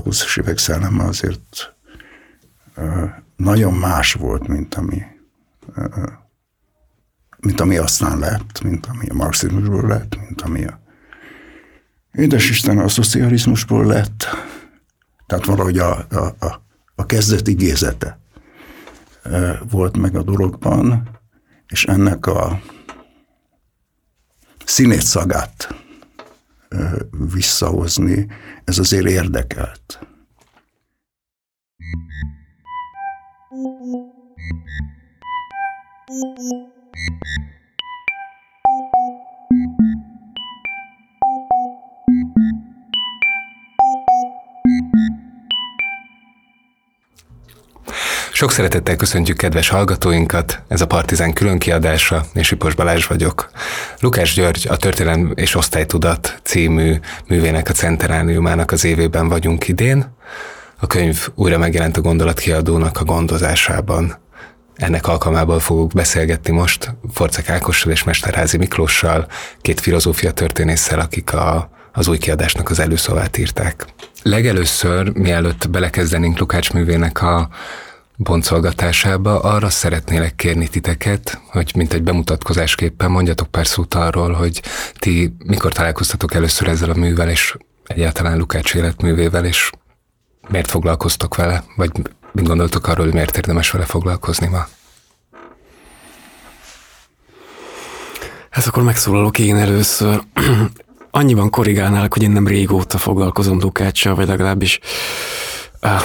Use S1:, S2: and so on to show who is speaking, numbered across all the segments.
S1: a 20-as évek szelleme azért nagyon más volt, mint ami, mint ami aztán lett, mint ami a marxizmusból lett, mint ami a édes Isten a szocializmusból lett. Tehát valahogy a, a, a, a kezdet igézete volt meg a dologban, és ennek a színét szagát visszahozni, ez azért érdekelt.
S2: Sok szeretettel köszöntjük kedves hallgatóinkat, ez a Partizán különkiadása, és Ipos Balázs vagyok. Lukás György a Történelem és Osztálytudat című művének a centerániumának az évében vagyunk idén. A könyv újra megjelent a gondolatkiadónak a gondozásában. Ennek alkalmából fogok beszélgetni most Forcek Ákossal és Mesterházi Miklóssal, két filozófia történésszel, akik a, az új kiadásnak az előszavát írták. Legelőször, mielőtt belekezdenénk Lukács művének a boncolgatásába, arra szeretnélek kérni titeket, hogy mint egy bemutatkozásképpen mondjatok pár szót arról, hogy ti mikor találkoztatok először ezzel a művel, és egyáltalán Lukács életművével, és miért foglalkoztok vele, vagy mit gondoltok arról, hogy miért érdemes vele foglalkozni ma?
S3: Hát akkor megszólalok én először. Annyiban korrigálnálak, hogy én nem régóta foglalkozom Lukáccsal, vagy legalábbis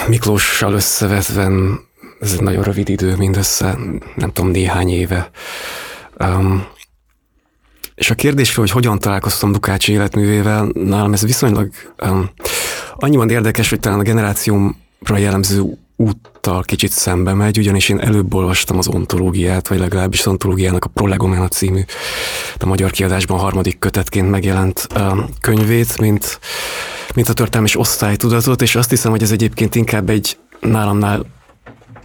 S3: Miklóssal összevetve ez egy nagyon rövid idő, mindössze, nem tudom, néhány éve. Um, és a kérdésről, hogy hogyan találkoztam Dukács életművével, nálam ez viszonylag um, annyiban érdekes, hogy talán a generációmra jellemző úttal kicsit szembe megy, ugyanis én előbb olvastam az ontológiát, vagy legalábbis az ontológiának a Prolegomena című, a magyar kiadásban harmadik kötetként megjelent um, könyvét, mint, mint a történelmi osztálytudatot, és azt hiszem, hogy ez egyébként inkább egy nálamnál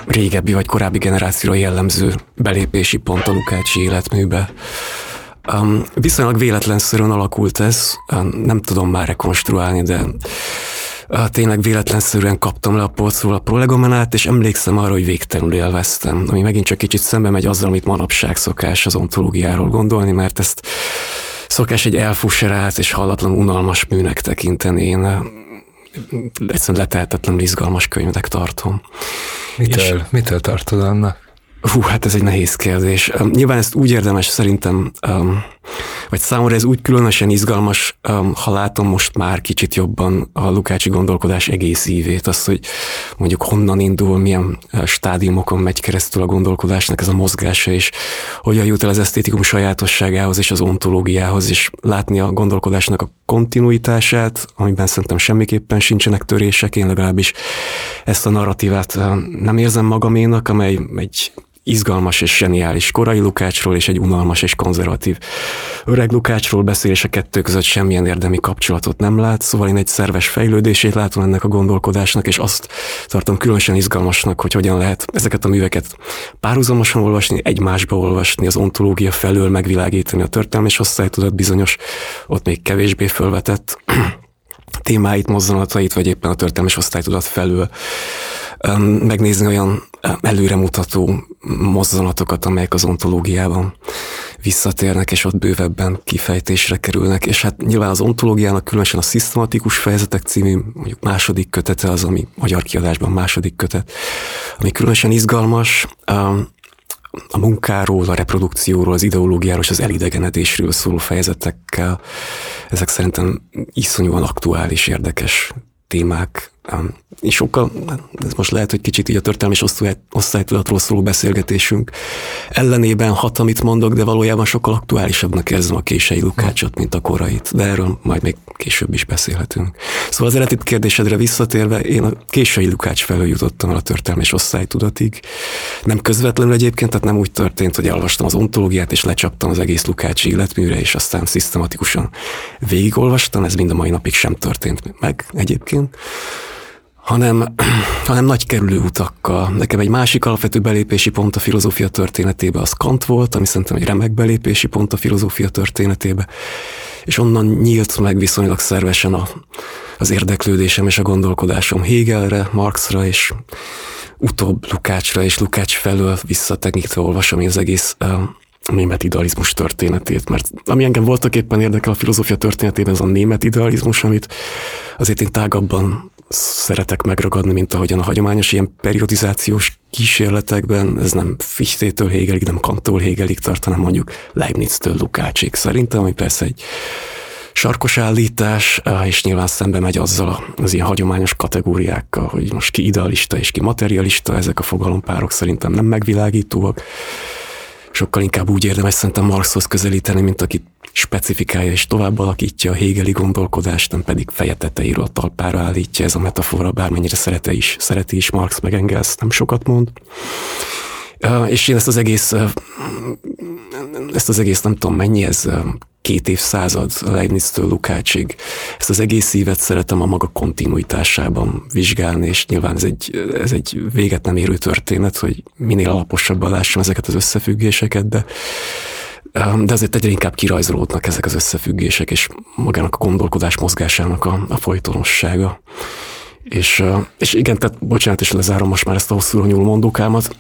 S3: régebbi vagy korábbi generációra jellemző belépési pont a Lukácsi életműbe. Um, viszonylag véletlenszerűen alakult ez, um, nem tudom már rekonstruálni, de uh, tényleg véletlenszerűen kaptam le a polcról a prolegomenát, és emlékszem arra, hogy végtelenül élveztem, ami megint csak kicsit szembe megy azzal, amit manapság szokás az ontológiáról gondolni, mert ezt szokás egy elfuserált és hallatlan unalmas műnek tekinteni. Én egyszerűen letehetetlen izgalmas könyvnek tartom.
S2: Mitől, és, mitől tartod annak?
S3: Hú, hát ez egy nehéz kérdés. Nyilván ezt úgy érdemes szerintem, vagy számomra ez úgy különösen izgalmas, ha látom most már kicsit jobban a Lukácsi gondolkodás egész ívét, azt, hogy mondjuk honnan indul, milyen stádiumokon megy keresztül a gondolkodásnak ez a mozgása, és hogyan jut el az esztétikum sajátosságához és az ontológiához, és látni a gondolkodásnak a kontinuitását, amiben szerintem semmiképpen sincsenek törések, én legalábbis ezt a narratívát nem érzem magaménak, amely egy izgalmas és zseniális korai Lukácsról, és egy unalmas és konzervatív öreg Lukácsról beszél, és a kettő között semmilyen érdemi kapcsolatot nem lát, szóval én egy szerves fejlődését látom ennek a gondolkodásnak, és azt tartom különösen izgalmasnak, hogy hogyan lehet ezeket a műveket párhuzamosan olvasni, egymásba olvasni, az ontológia felől megvilágítani a történelmi és osztálytudat bizonyos, ott még kevésbé fölvetett témáit, mozzanatait, vagy éppen a történelmi osztálytudat felül megnézni olyan előremutató mozzanatokat, amelyek az ontológiában visszatérnek, és ott bővebben kifejtésre kerülnek. És hát nyilván az ontológiának különösen a szisztematikus fejezetek című, mondjuk második kötete az, ami magyar kiadásban második kötet, ami különösen izgalmas, a munkáról, a reprodukcióról, az ideológiáról és az elidegenedésről szóló fejezetekkel. Ezek szerintem iszonyúan aktuális, érdekes témák, és sokkal, ez most lehet, hogy kicsit így a történelmi és osztálytudatról szóló beszélgetésünk ellenében hat, amit mondok, de valójában sokkal aktuálisabbnak érzem a kései Lukácsot, mint a korait, de erről majd még később is beszélhetünk. Szóval az eredeti kérdésedre visszatérve, én a késői Lukács felől jutottam el a történelmi és osztálytudatig. Nem közvetlenül egyébként, tehát nem úgy történt, hogy elolvastam az ontológiát, és lecsaptam az egész Lukács életműre, és aztán szisztematikusan végigolvastam, ez mind a mai napig sem történt meg egyébként hanem, hanem nagy kerülő utakkal. Nekem egy másik alapvető belépési pont a filozófia történetébe az Kant volt, ami szerintem egy remek belépési pont a filozófia történetébe, és onnan nyílt meg viszonylag szervesen a, az érdeklődésem és a gondolkodásom Hegelre, Marxra, és utóbb Lukácsra és Lukács felől visszatekintve olvasom én az egész német idealizmus történetét, mert ami engem voltak éppen érdekel a filozófia történetében, ez a német idealizmus, amit azért én tágabban szeretek megragadni, mint ahogyan a hagyományos ilyen periodizációs kísérletekben, ez nem Fichtettől Hegelig, nem Kanttól Hegelig tart, hanem mondjuk Leibniztől Lukácsig. Szerintem, ami persze egy sarkos állítás, és nyilván szembe megy azzal az ilyen hagyományos kategóriákkal, hogy most ki idealista és ki materialista, ezek a fogalompárok szerintem nem megvilágítóak. Sokkal inkább úgy érdemes szerintem Marxhoz közelíteni, mint aki specifikálja és tovább alakítja a hégeli gondolkodást, nem pedig feje tetejéről talpára állítja ez a metafora, bármennyire szerete is, szereti is Marx meg Engels, nem sokat mond. És én ezt az egész, ezt az egész nem tudom mennyi, ez két évszázad Leibniztől Lukácsig. Ezt az egész évet szeretem a maga kontinuitásában vizsgálni, és nyilván ez egy, ez egy véget nem érő történet, hogy minél alaposabban lássam ezeket az összefüggéseket, de de azért egyre inkább kirajzolódnak ezek az összefüggések, és magának a gondolkodás mozgásának a, a folytonossága. És, és igen, tehát bocsánat, és lezárom most már ezt a hosszúra nyúló mondókámat.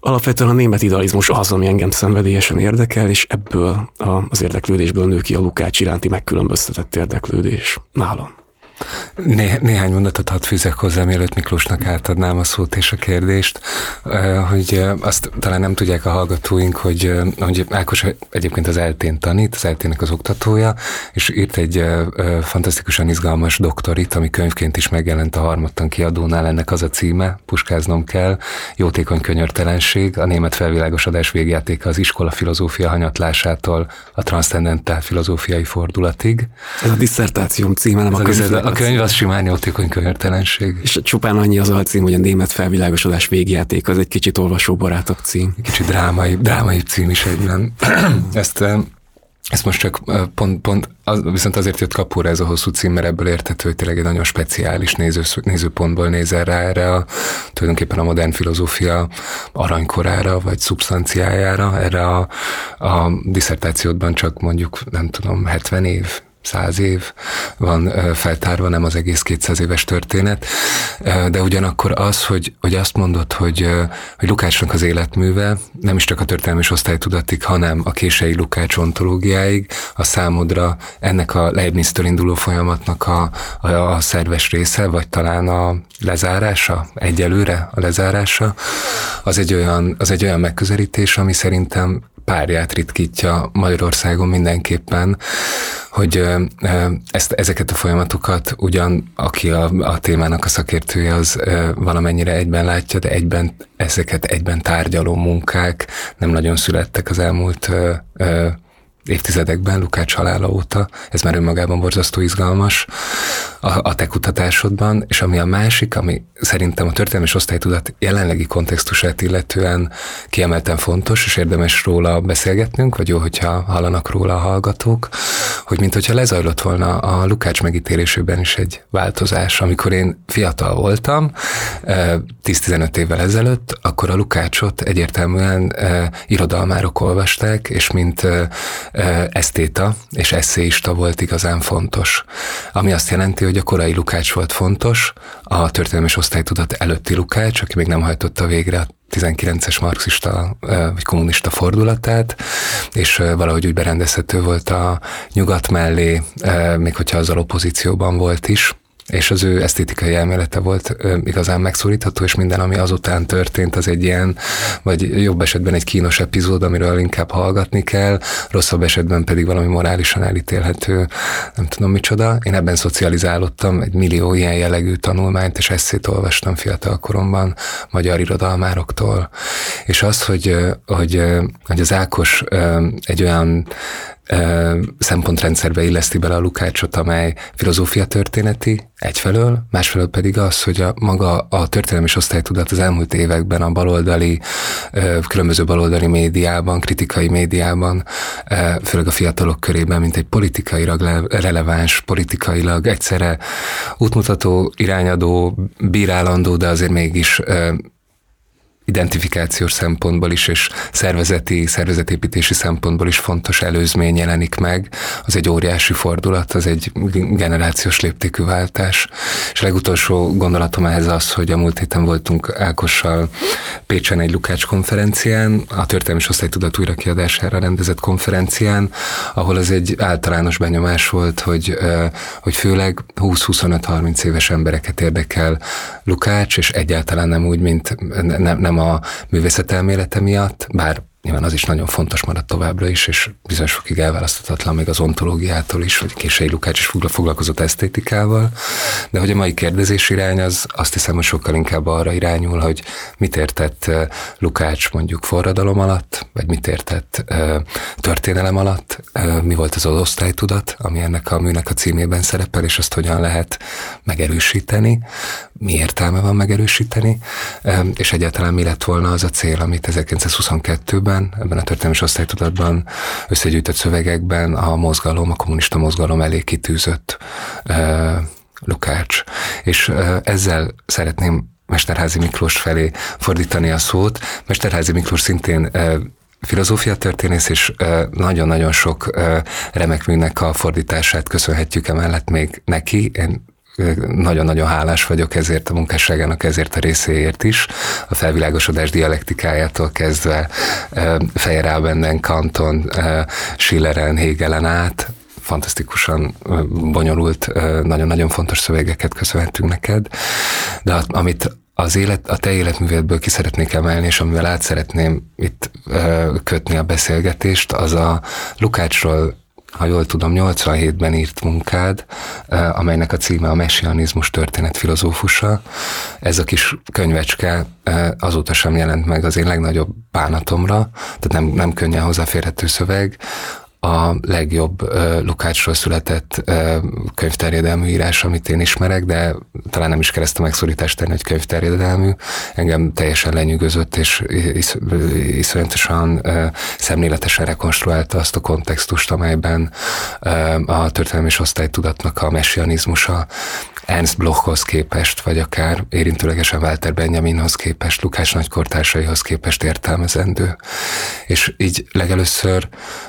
S3: Alapvetően a német idealizmus az, ami engem szenvedélyesen érdekel, és ebből az érdeklődésből nő ki a Lukács iránti megkülönböztetett érdeklődés nálam.
S2: Né- néhány mondatot hadd fűzek hozzá, mielőtt Miklósnak átadnám a szót és a kérdést, hogy azt talán nem tudják a hallgatóink, hogy, hogy Ákos egyébként az eltén tanít, az eltének az oktatója, és írt egy fantasztikusan izgalmas doktorit, ami könyvként is megjelent a harmadtan kiadónál, ennek az a címe, puskáznom kell, jótékony könyörtelenség, a német felvilágosodás végjátéka az iskola filozófia hanyatlásától a transzcendentál filozófiai fordulatig.
S3: Ez a diszertációm címe, nem
S2: Ez a, a, a könyv az simán jótékony könyörtelenség.
S3: És csupán annyi az alcím, hogy a német felvilágosodás végjáték, az egy kicsit olvasóbarátabb cím.
S2: Kicsit drámai, drámai cím is egyben. Ezt ezt most csak pont, pont az, viszont azért jött kapóra ez a hosszú cím, mert ebből értető, hogy tényleg egy nagyon speciális néző, nézőpontból nézel rá erre a, tulajdonképpen a modern filozófia aranykorára, vagy szubstanciájára, erre a, a diszertációdban csak mondjuk, nem tudom, 70 év, száz év van feltárva, nem az egész 200 éves történet, de ugyanakkor az, hogy, hogy azt mondod, hogy, hogy Lukácsnak az életműve nem is csak a történelmi osztálytudatig, hanem a kései Lukács ontológiáig a számodra ennek a Leibniz-től induló folyamatnak a, a, a szerves része, vagy talán a lezárása, egyelőre a lezárása, az egy olyan, az egy olyan megközelítés, ami szerintem párját ritkítja Magyarországon mindenképpen, hogy ezt, ezeket a folyamatokat ugyan, aki a, a témának a szakértője, az valamennyire egyben látja, de egyben ezeket egyben tárgyaló munkák nem nagyon születtek az elmúlt évtizedekben, Lukács halála óta, ez már önmagában borzasztó izgalmas a, a te kutatásodban, és ami a másik, ami szerintem a történelmi osztálytudat jelenlegi kontextusát illetően kiemelten fontos, és érdemes róla beszélgetnünk, vagy jó, hogyha hallanak róla a hallgatók, hogy mint hogyha lezajlott volna a Lukács megítélésében is egy változás. Amikor én fiatal voltam, 10-15 évvel ezelőtt, akkor a Lukácsot egyértelműen irodalmárok olvasták, és mint esztéta és eszéista volt igazán fontos. Ami azt jelenti, hogy a korai Lukács volt fontos, a történelmi osztálytudat előtti Lukács, aki még nem hajtotta végre a 19-es marxista vagy kommunista fordulatát, és valahogy úgy berendezhető volt a nyugat mellé, még hogyha azzal opozícióban volt is és az ő esztétikai elmélete volt igazán megszólítható, és minden, ami azután történt, az egy ilyen, vagy jobb esetben egy kínos epizód, amiről inkább hallgatni kell, rosszabb esetben pedig valami morálisan elítélhető, nem tudom micsoda. Én ebben szocializálódtam, egy millió ilyen jellegű tanulmányt és eszét olvastam fiatal koromban magyar irodalmároktól, és az, hogy, hogy, hogy az Ákos egy olyan szempontrendszerbe illeszti bele a Lukácsot, amely filozófia történeti egyfelől, másfelől pedig az, hogy a maga a történelmi és osztálytudat az elmúlt években a baloldali, különböző baloldali médiában, kritikai médiában, főleg a fiatalok körében, mint egy politikailag releváns, politikailag egyszerre útmutató, irányadó, bírálandó, de azért mégis identifikációs szempontból is, és szervezeti, szervezetépítési szempontból is fontos előzmény jelenik meg. Az egy óriási fordulat, az egy generációs léptékű váltás. És a legutolsó gondolatom ehhez az, hogy a múlt héten voltunk Ákossal Pécsen egy Lukács konferencián, a történelmi osztálytudat újrakiadására rendezett konferencián, ahol az egy általános benyomás volt, hogy, hogy főleg 20-25-30 éves embereket érdekel Lukács, és egyáltalán nem úgy, mint nem, nem a művészetelmélete miatt, bár nyilván az is nagyon fontos maradt továbbra is, és bizonyos fokig elválaszthatatlan még az ontológiától is, hogy Kései Lukács is foglalkozott esztétikával, de hogy a mai kérdezés irány az azt hiszem, hogy sokkal inkább arra irányul, hogy mit értett Lukács mondjuk forradalom alatt, vagy mit értett történelem alatt, mi volt az az osztálytudat, ami ennek a műnek a címében szerepel, és azt hogyan lehet megerősíteni, mi értelme van megerősíteni, és egyáltalán mi lett volna az a cél, amit 1922-ben, ebben a történelmi osztálytudatban összegyűjtött szövegekben a mozgalom, a kommunista mozgalom elé kitűzött Lukács. És ezzel szeretném Mesterházi Miklós felé fordítani a szót. Mesterházi Miklós szintén filozófia történész, és nagyon-nagyon sok remek műnek a fordítását köszönhetjük emellett még neki. Én nagyon-nagyon hálás vagyok ezért a munkásságának, ezért a részéért is. A felvilágosodás dialektikájától kezdve Feyerabenden, Kanton, Schilleren, Hegelen át, fantasztikusan bonyolult, nagyon-nagyon fontos szövegeket köszönhetünk neked, de amit az élet, a te életművedből ki szeretnék emelni, és amivel át szeretném itt kötni a beszélgetést, az a Lukácsról ha jól tudom, 87-ben írt munkád, amelynek a címe a messianizmus történet filozófusa. Ez a kis könyvecske azóta sem jelent meg az én legnagyobb bánatomra, tehát nem, nem könnyen hozzáférhető szöveg a legjobb uh, Lukácsról született uh, könyvterjedelmű írás, amit én ismerek, de talán nem is keresztem megszorítást tenni, hogy könyvterjedelmű. Engem teljesen lenyűgözött, és is, iszonyatosan uh, szemléletesen rekonstruálta azt a kontextust, amelyben uh, a történelmi és osztálytudatnak a messianizmusa Ernst Blochhoz képest, vagy akár érintőlegesen Walter Benjaminhoz képest, Lukács nagykortársaihoz képest értelmezendő. És így legelőször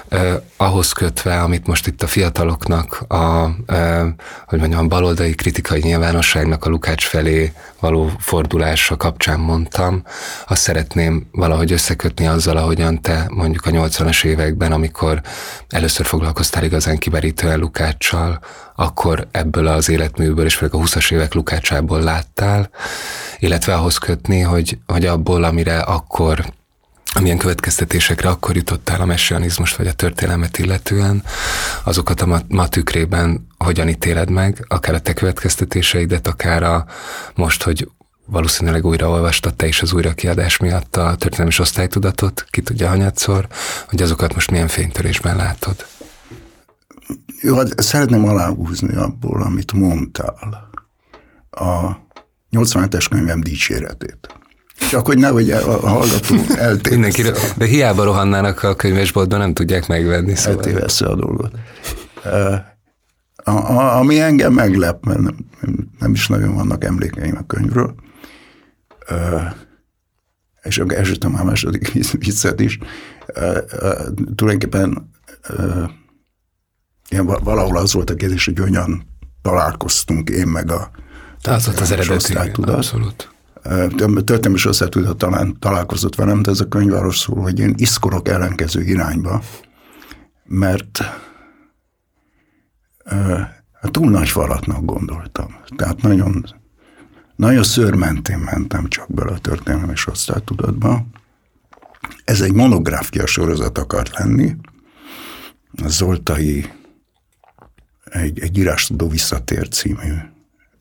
S2: eh, ahhoz kötve, amit most itt a fiataloknak, a, eh, hogy mondjam, baloldali kritikai nyilvánosságnak a Lukács felé való fordulása kapcsán mondtam, azt szeretném valahogy összekötni azzal, ahogyan te mondjuk a 80-as években, amikor először foglalkoztál igazán kiberítően Lukáccsal, akkor ebből az életműből, és főleg a 20-as évek Lukácsából láttál, illetve ahhoz kötni, hogy, hogy abból, amire akkor amilyen következtetésekre akkor jutottál a messianizmust vagy a történelmet illetően, azokat a ma, ma tükrében hogyan ítéled meg, akár a te következtetéseidet, akár a most, hogy valószínűleg újra olvastad te is az újrakiadás miatt a történelmi osztálytudatot, ki tudja hanyatszor, hogy azokat most milyen fénytörésben látod.
S1: Jó, hát szeretném aláhúzni abból, amit mondtál. A 87-es könyvem dicséretét. Csak hogy nehogy a hallgató eltévessze.
S2: de hiába rohannának a könyvesboltban, nem tudják megvenni.
S1: Szóval. Eltévessze a dolgot. A, a, ami engem meglep, mert nem, nem is nagyon vannak emlékeim a könyvről, és akkor elsütöm a második viccet is, tulajdonképpen ilyen valahol az volt a kérdés, hogy hogyan találkoztunk én meg a
S2: az volt az eredeti, abszolút.
S1: Történelmi osztálytudat talán találkozott velem, de ez a könyv arról szól, hogy én iszkorok ellenkező irányba, mert hát túl nagy falatnak gondoltam. Tehát nagyon, nagyon szörmentén mentem csak bele a történelmi osztálytudatba. Ez egy monográfia sorozat akart lenni, a Zoltai egy, egy írástudó visszatér című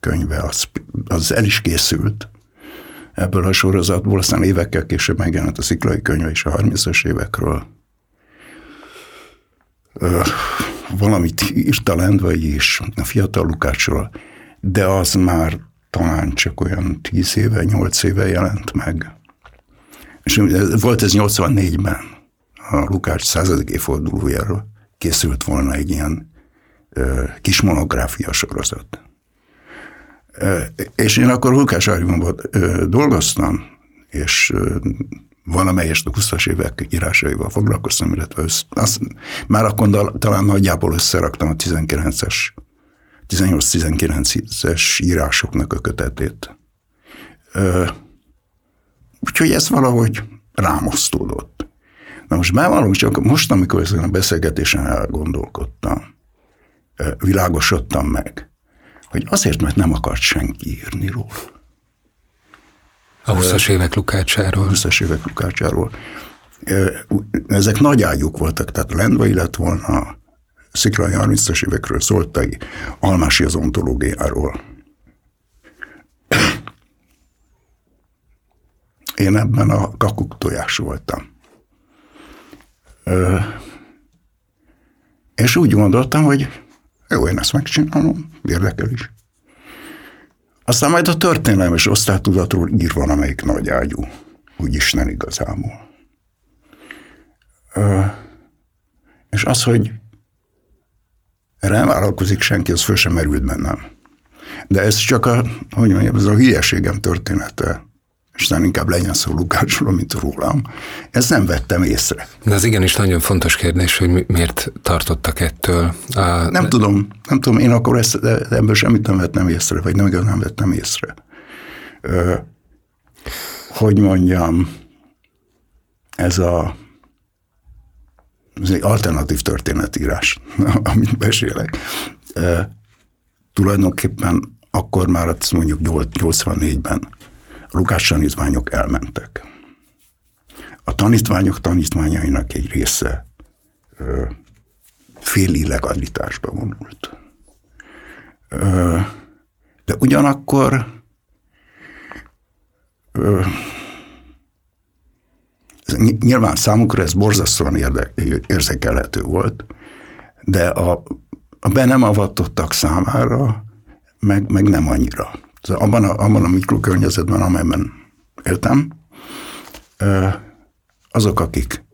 S1: könyve, az, az el is készült ebből a sorozatból, aztán évekkel később megjelent a sziklai könyve is a 30-as évekről. valamit írt a Lendvai is a fiatal Lukácsról, de az már talán csak olyan tíz éve, nyolc éve jelent meg. És volt ez 84-ben, a Lukács századik évfordulójáról készült volna egy ilyen ö, kis monográfia sorozat. És én akkor Lukács Áriumban dolgoztam, és valamelyest a 20-as évek írásaival foglalkoztam, illetve össz, azt, már akkor talán nagyjából összeraktam a 19-es 18-19-es írásoknak a kötetét. Úgyhogy ez valahogy rámosztódott. Na most bevallom, csak most, amikor ezen a beszélgetésen elgondolkodtam, világosodtam meg, hogy azért, mert nem akart senki írni róla.
S2: A 20-as évek Lukácsáról. A
S1: 20-as évek Lukácsáról. Ezek nagy ágyuk voltak, tehát Lendvai lett volna, Sziklai 30-as évekről szóltai, Almási az ontológiáról. Én ebben a kakuk tojás voltam. És úgy gondoltam, hogy jó, én ezt megcsinálom, érdekel is. Aztán majd a történelmes osztálytudatról ír valamelyik nagy ágyú, úgy Isten igazából. Ö, és az, hogy erre nem vállalkozik senki, az föl sem merült bennem. De ez csak a, hogy mondjam, ez a hülyeségem története. Isten inkább legyen szó Lukácsról, mint rólam. Ezt nem vettem észre.
S2: De az igenis nagyon fontos kérdés, hogy miért tartottak ettől.
S1: A... Nem tudom, nem tudom, én akkor ezt, ebből semmit nem vettem észre, vagy nem igaz, nem vettem észre. Ö, hogy mondjam, ez a ez egy alternatív történetírás, amit beszélek. E, tulajdonképpen akkor már azt mondjuk 84-ben a Lukács tanítványok elmentek. A tanítványok tanítványainak egy része e, fél illegalitásba vonult. E, de ugyanakkor Nyilván számukra ez borzasztóan érde, érzékelhető volt, de a, a be nem avatottak számára meg, meg nem annyira. Abban a, abban a mikrokörnyezetben, amelyben éltem, azok, akik,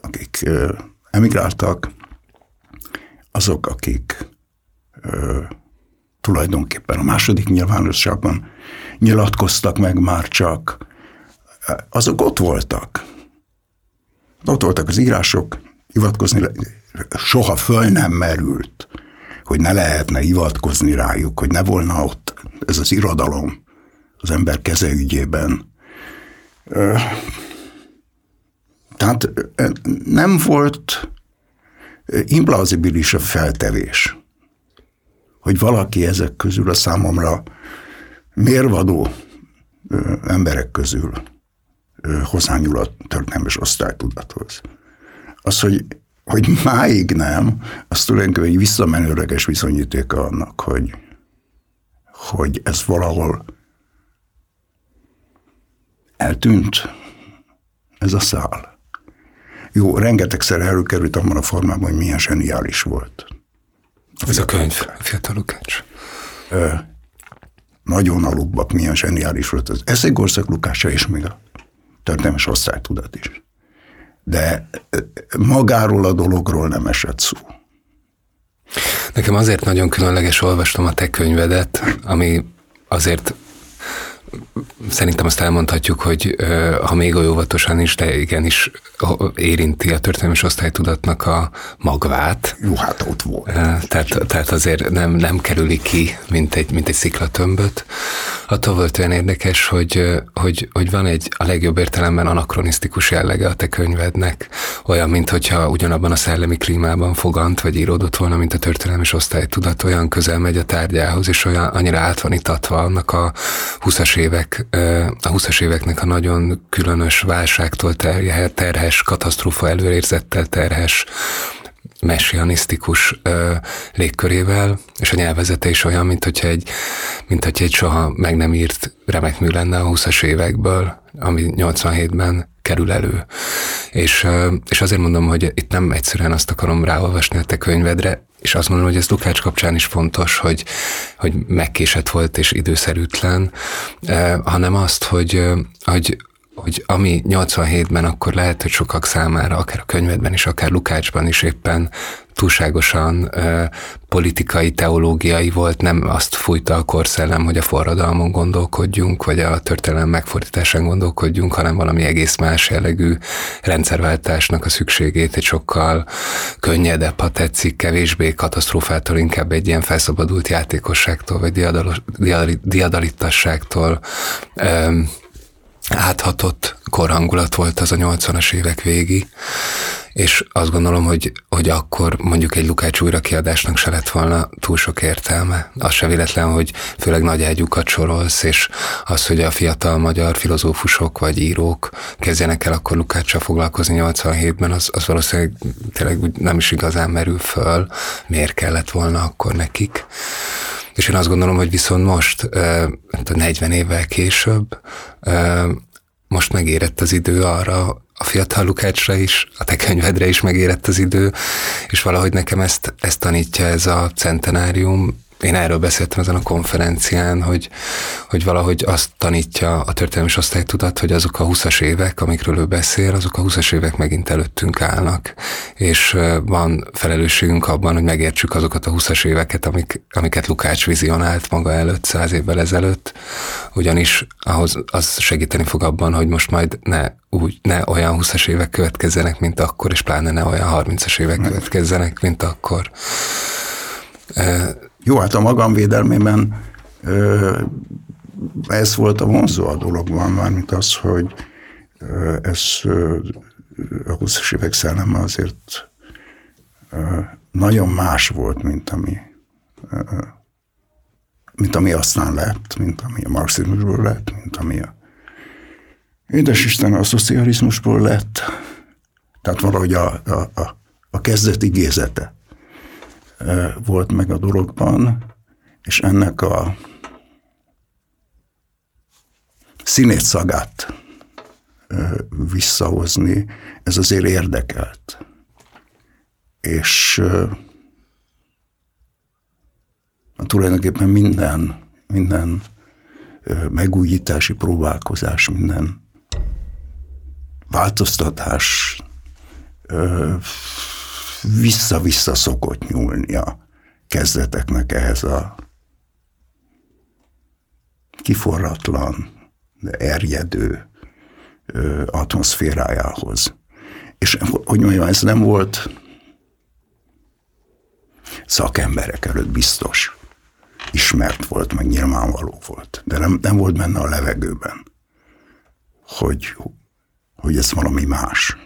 S1: akik emigráltak, azok, akik tulajdonképpen a második nyilvánosságban nyilatkoztak meg már csak, azok ott voltak. Ott voltak az írások, hivatkozni soha föl nem merült, hogy ne lehetne hivatkozni rájuk, hogy ne volna ott ez az irodalom az ember keze ügyében. Tehát nem volt implauzibilis a feltevés, hogy valaki ezek közül a számomra mérvadó emberek közül hozzányúl a történelmes osztálytudathoz. Az, hogy, hogy máig nem, az tulajdonképpen egy visszamenőleges viszonyítéka annak, hogy, hogy ez valahol eltűnt, ez a szál. Jó, rengetegszer előkerült abban a formában, hogy milyen zseniális volt.
S2: Ez a könyv, a Fiatal Lukács.
S1: nagyon alubak, milyen zseniális volt az Eszegország Lukácsa, és még a történelmes osztálytudat is. De magáról a dologról nem esett szó.
S2: Nekem azért nagyon különleges olvastam a te könyvedet, ami azért Szerintem azt elmondhatjuk, hogy ha még óvatosan is, de igenis érinti a történelmi osztálytudatnak a magvát.
S1: Jó, hát ott volt.
S2: Tehát, tehát azért nem, nem kerüli ki, mint egy, mint egy sziklatömböt. Attól volt olyan érdekes, hogy, hogy, hogy van egy a legjobb értelemben anakronisztikus jellege a te könyvednek, olyan, mint hogyha ugyanabban a szellemi klímában fogant, vagy íródott volna, mint a történelmi osztálytudat, olyan közel megy a tárgyához, és olyan annyira át van itatva annak a 20-as évek, a 20-as éveknek a nagyon különös válságtól terhes, katasztrófa előérzettel terhes messianisztikus ö, légkörével, és a nyelvezete is olyan, mint hogyha egy, mint hogyha egy soha meg nem írt remek mű lenne a 20-as évekből, ami 87-ben kerül elő. És, és azért mondom, hogy itt nem egyszerűen azt akarom ráolvasni a te könyvedre, és azt mondom, hogy ez Lukács kapcsán is fontos, hogy, hogy megkésett volt és időszerűtlen, hanem azt, hogy, hogy hogy ami 87-ben akkor lehet, hogy sokak számára, akár a könyvedben is, akár Lukácsban is éppen túlságosan ö, politikai, teológiai volt, nem azt fújta a korszellem, hogy a forradalmon gondolkodjunk, vagy a történelem megfordításán gondolkodjunk, hanem valami egész más jellegű rendszerváltásnak a szükségét, egy sokkal könnyedebb, ha tetszik, kevésbé katasztrófától, inkább egy ilyen felszabadult játékosságtól, vagy diadalittasságtól ö, áthatott korhangulat volt az a 80-as évek végi, és azt gondolom, hogy, hogy akkor mondjuk egy Lukács újrakiadásnak se lett volna túl sok értelme. Az se véletlen, hogy főleg nagy ágyukat sorolsz, és az, hogy a fiatal magyar filozófusok vagy írók kezdjenek el akkor Lukáccsal foglalkozni 87-ben, az, az valószínűleg tényleg nem is igazán merül föl, miért kellett volna akkor nekik. És én azt gondolom, hogy viszont most, 40 évvel később, most megérett az idő arra, a fiatal Lukácsra is, a te könyvedre is megérett az idő, és valahogy nekem ezt, ezt tanítja ez a centenárium, én erről beszéltem ezen a konferencián, hogy, hogy valahogy azt tanítja a történelmi osztálytudat, hogy azok a 20-as évek, amikről ő beszél, azok a 20-as évek megint előttünk állnak. És van felelősségünk abban, hogy megértsük azokat a 20-as éveket, amik, amiket Lukács vizionált maga előtt, száz évvel ezelőtt, ugyanis ahhoz az segíteni fog abban, hogy most majd ne úgy ne olyan 20-as évek következzenek, mint akkor, és pláne ne olyan 30-as évek következzenek, mint akkor.
S1: Jó, hát a magamvédelmében ez volt a vonzó a dologban, mármint az, hogy ez a 20-as évek szelleme azért nagyon más volt, mint ami, mint ami aztán lett, mint ami a marxizmusból lett, mint ami a Édes Isten a szocializmusból lett, tehát valahogy a, a, a, a kezdeti gézete volt meg a dologban, és ennek a színét szagát visszahozni, ez azért érdekelt. És tulajdonképpen minden, minden megújítási próbálkozás, minden változtatás vissza-vissza szokott nyúlni a kezdeteknek ehhez a kiforratlan, de erjedő atmoszférájához. És hogy mondjam, ez nem volt szakemberek előtt biztos. Ismert volt, meg nyilvánvaló volt. De nem, nem volt benne a levegőben, hogy, hogy ez valami más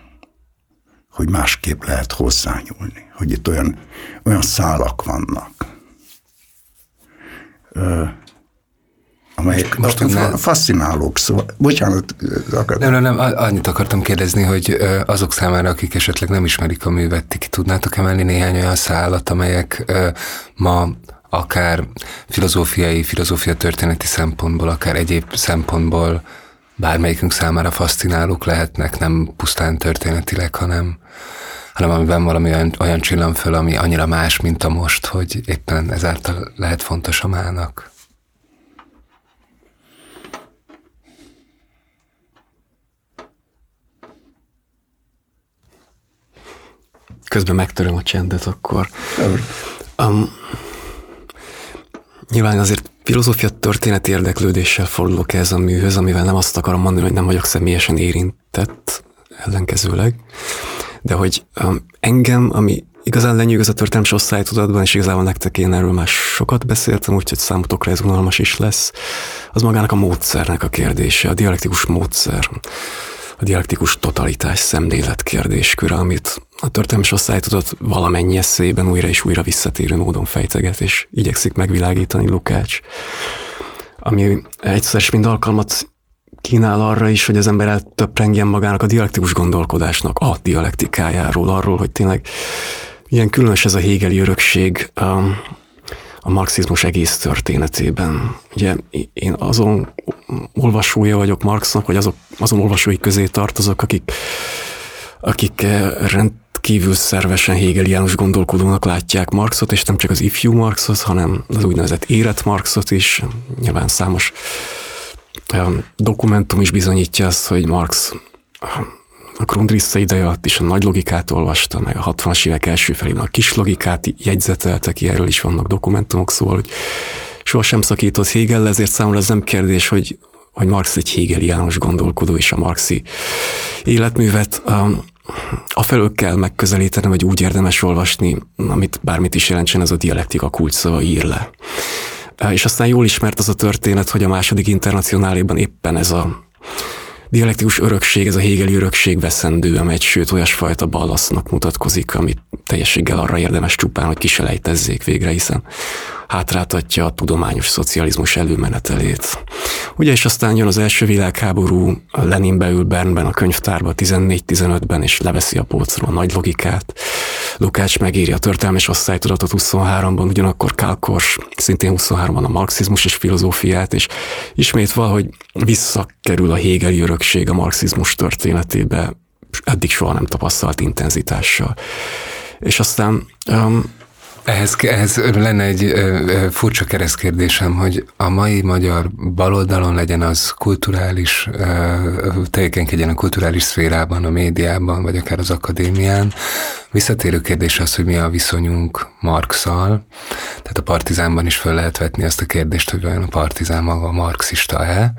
S1: hogy másképp lehet hozzányúlni, hogy itt olyan, olyan szálak vannak, ö, amelyek most nem, fascinálók, szóval, bocsánat.
S2: Akar... Nem, nem, nem, annyit akartam kérdezni, hogy azok számára, akik esetleg nem ismerik a művet, ti ki tudnátok emelni néhány olyan szálat, amelyek ma akár filozófiai, filozófia történeti szempontból, akár egyéb szempontból bármelyikünk számára fascinálók lehetnek, nem pusztán történetileg, hanem, hanem amiben valami olyan, olyan csillan föl, ami annyira más, mint a most, hogy éppen ezáltal lehet fontos a mának.
S3: Közben megtöröm a csendet akkor. Um, nyilván azért filozófia történeti érdeklődéssel fordulok ez a műhöz, amivel nem azt akarom mondani, hogy nem vagyok személyesen érintett, ellenkezőleg, de hogy um, engem, ami igazán lenyűgöz a történelmi osztálytudatban, és igazából nektek én erről már sokat beszéltem, úgyhogy számotokra ez unalmas is lesz, az magának a módszernek a kérdése, a dialektikus módszer a dialektikus totalitás szemlélet kérdésköre, amit a történelmi osztálytudat valamennyi eszében újra és újra visszatérő módon fejteget, és igyekszik megvilágítani Lukács, ami egyszer mind alkalmat kínál arra is, hogy az ember eltöprengjen magának a dialektikus gondolkodásnak, a dialektikájáról, arról, hogy tényleg Ilyen különös ez a Hegeli örökség a, a marxizmus egész történetében. Ugye én azon olvasója vagyok Marxnak, vagy azok, azon olvasói közé tartozok, akik, akik rendkívül szervesen Hegeliánus gondolkodónak látják Marxot, és nem csak az ifjú Marxot, hanem az úgynevezett érett Marxot is. Nyilván számos dokumentum is bizonyítja azt, hogy Marx a Grundrisse ideje alatt is a nagy logikát olvasta, meg a 60-as évek első felében a kis logikát jegyzetelte ki, erről is vannak dokumentumok, szóval, hogy sohasem szakított Hegel, ezért számomra ez nem kérdés, hogy, hogy Marx egy Hegeliános gondolkodó, és a marxi életművet um, afelől kell megközelíteni, vagy úgy érdemes olvasni, amit bármit is jelentsen, ez a dialektika kulcsszava ír le. És aztán jól ismert az a történet, hogy a második internacionáléban éppen ez a dialektikus örökség, ez a Hegeli örökség veszendő, amely sőt olyasfajta ballasznak mutatkozik, amit teljességgel arra érdemes csupán, hogy kiselejtezzék végre, hiszen hátráltatja a tudományos szocializmus előmenetelét. Ugye, és aztán jön az első világháború, Lenin beül Bernben a könyvtárba 14-15-ben, és leveszi a polcról a nagy logikát. Lukács megírja a történelmes osztálytudatot 23-ban, ugyanakkor Kálkors szintén 23-ban a marxizmus és filozófiát, és ismét valahogy visszakerül a Hegeli örökség a marxizmus történetébe, eddig soha nem tapasztalt intenzitással. És aztán um,
S2: ehhez, ehhez lenne egy ö, furcsa keresztkérdésem, hogy a mai magyar baloldalon legyen az kulturális, tevékenykedjen a kulturális szférában, a médiában, vagy akár az akadémián, Visszatérő kérdés az, hogy mi a viszonyunk Marxal. Tehát a Partizánban is föl lehet vetni azt a kérdést, hogy vajon a Partizán maga marxista-e,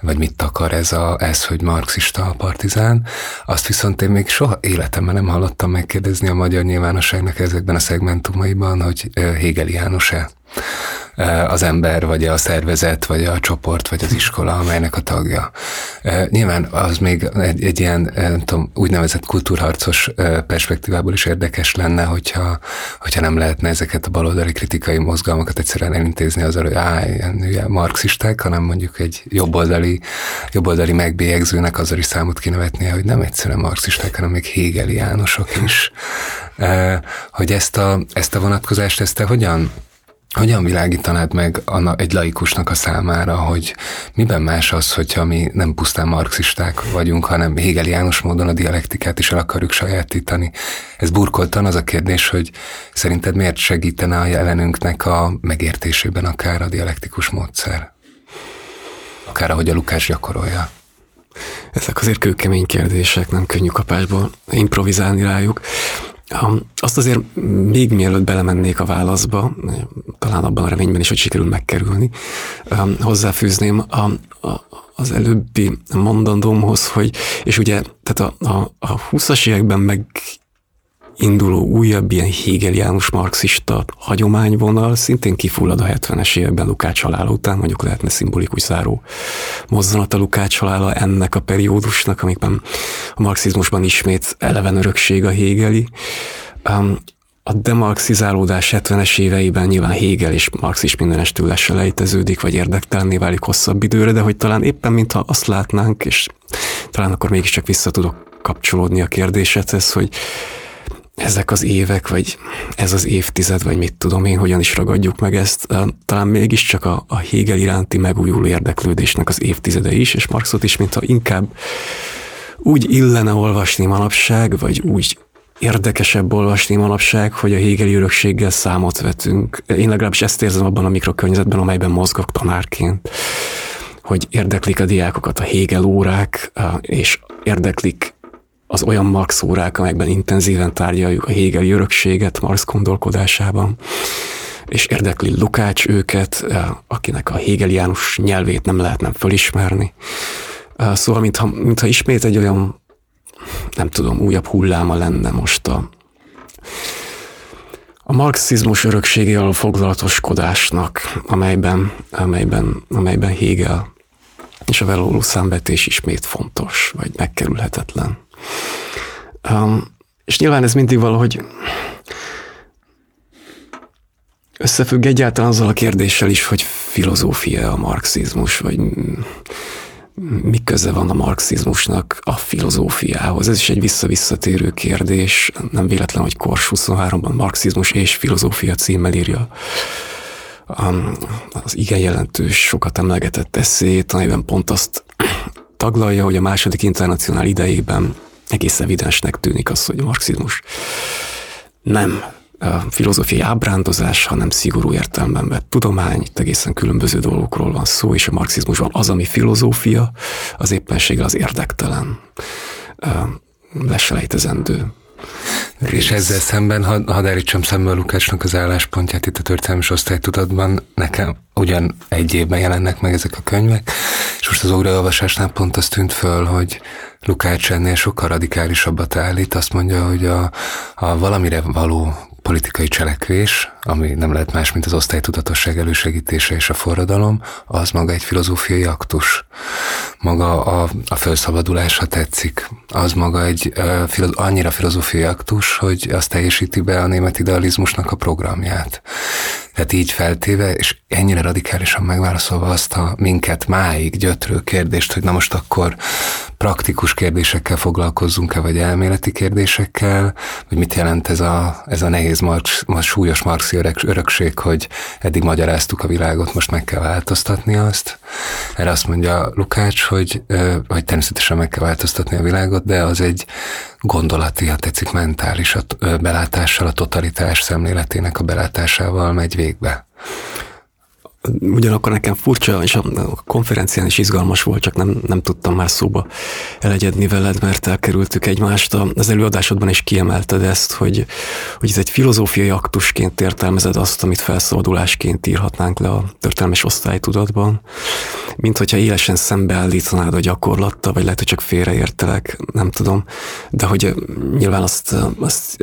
S2: vagy mit akar ez, a, ez, hogy marxista a Partizán. Azt viszont én még soha életemben nem hallottam megkérdezni a magyar nyilvánosságnak ezekben a szegmentumaiban, hogy Hegel János-e az ember, vagy a szervezet, vagy a csoport, vagy az iskola, amelynek a tagja. Nyilván az még egy, egy ilyen nem tudom, úgynevezett kultúrharcos perspektívából is érdekes lenne, hogyha, hogyha nem lehetne ezeket a baloldali kritikai mozgalmakat egyszerűen elintézni azzal, hogy áh, ilyen marxisták, hanem mondjuk egy jobboldali, jobboldali megbélyegzőnek azzal is számot kéne vetnie, hogy nem egyszerűen marxisták, hanem még hegeliánosok is. Hogy ezt a, ezt a vonatkozást, ezt te hogyan hogyan világítanád meg egy laikusnak a számára, hogy miben más az, hogyha mi nem pusztán marxisták vagyunk, hanem hegeliánus módon a dialektikát is el akarjuk sajátítani? Ez burkoltan az a kérdés, hogy szerinted miért segítene a jelenünknek a megértésében akár a dialektikus módszer? Akár ahogy a Lukás gyakorolja?
S3: Ezek azért kőkemény kérdések, nem könnyű kapásból improvizálni rájuk. Azt azért még mielőtt belemennék a válaszba, talán abban a reményben is, hogy sikerül megkerülni, hozzáfűzném a, a, az előbbi mondandómhoz, hogy, és ugye, tehát a, a, a 20-as években meg induló újabb ilyen hegeliánus marxista hagyományvonal szintén kifullad a 70-es években Lukács halála után, mondjuk lehetne szimbolikus záró mozzanat a Lukács halála ennek a periódusnak, amikben a marxizmusban ismét eleven örökség a Hegeli. Um, a demarxizálódás 70-es éveiben nyilván Hegel és Marx is mindenestől leselejteződik, vagy érdektelenné válik hosszabb időre, de hogy talán éppen mintha azt látnánk, és talán akkor mégiscsak vissza tudok kapcsolódni a kérdésedhez, hogy ezek az évek, vagy ez az évtized, vagy mit tudom én, hogyan is ragadjuk meg ezt, talán mégiscsak a, a Hegel iránti megújuló érdeklődésnek az évtizede is, és Marxot is, mintha inkább úgy illene olvasni manapság, vagy úgy érdekesebb olvasni manapság, hogy a Hegeli örökséggel számot vetünk. Én legalábbis ezt érzem abban a mikrokörnyezetben, amelyben mozgok tanárként, hogy érdeklik a diákokat a Hegel órák, és érdeklik az olyan Marx órák, amelyekben intenzíven tárgyaljuk a Hegeli örökséget Marx gondolkodásában, és érdekli Lukács őket, eh, akinek a hegeliánus nyelvét nem lehetne fölismerni. Eh, szóval, mintha, mintha ismét egy olyan, nem tudom, újabb hulláma lenne most a, a marxizmus örökségével foglalatoskodásnak, amelyben, amelyben, amelyben Hegel és a velóló számvetés ismét fontos, vagy megkerülhetetlen. Um, és nyilván ez mindig valahogy összefügg egyáltalán azzal a kérdéssel is, hogy filozófia a marxizmus, vagy mi köze van a marxizmusnak a filozófiához? Ez is egy vissza-visszatérő kérdés. Nem véletlen, hogy Kors 23-ban marxizmus és filozófia címmel írja az igen jelentős, sokat emlegetett eszét, amiben pont azt taglalja, hogy a második internacionál idejében egész evidensnek tűnik az, hogy a marxizmus nem a filozófiai ábrándozás, hanem szigorú értelemben vett tudomány, itt egészen különböző dolgokról van szó, és a marxizmusban az, ami filozófia, az éppenséggel az érdektelen, leselejtezendő.
S2: És ezzel szemben, ha, hadd állítsam szembe a Lukácsnak az álláspontját itt a történelmi osztálytudatban, nekem ugyan egy évben jelennek meg ezek a könyvek, és most az óraolvasásnál pont az tűnt föl, hogy Lukács ennél sokkal radikálisabbat állít, azt mondja, hogy a, a valamire való politikai cselekvés, ami nem lehet más, mint az osztálytudatosság elősegítése és a forradalom, az maga egy filozófiai aktus. Maga a, a felszabadulás, ha tetszik, az maga egy uh, annyira filozófiai aktus, hogy azt teljesíti be a német idealizmusnak a programját. Tehát így feltéve, és ennyire radikálisan megválaszolva azt a minket máig gyötrő kérdést, hogy na most akkor praktikus kérdésekkel foglalkozzunk-e, vagy elméleti kérdésekkel, vagy mit jelent ez a, ez a nehéz, marx, súlyos marxi örökség, hogy eddig magyaráztuk a világot, most meg kell változtatni azt. Erre azt mondja Lukács, hogy, hogy természetesen meg kell változtatni a világot, de az egy gondolati, ha tetszik, mentális a belátással, a totalitás szemléletének a belátásával megy végbe.
S3: Ugyanakkor nekem furcsa, és a konferencián is izgalmas volt, csak nem, nem tudtam már szóba elegyedni veled, mert elkerültük egymást. Az előadásodban is kiemelted ezt, hogy, hogy ez egy filozófiai aktusként értelmezed azt, amit felszabadulásként írhatnánk le a történelmes osztálytudatban, mint hogyha élesen szembeállítanád a gyakorlatta, vagy lehet, hogy csak félreértelek, nem tudom, de hogy nyilván azt, azt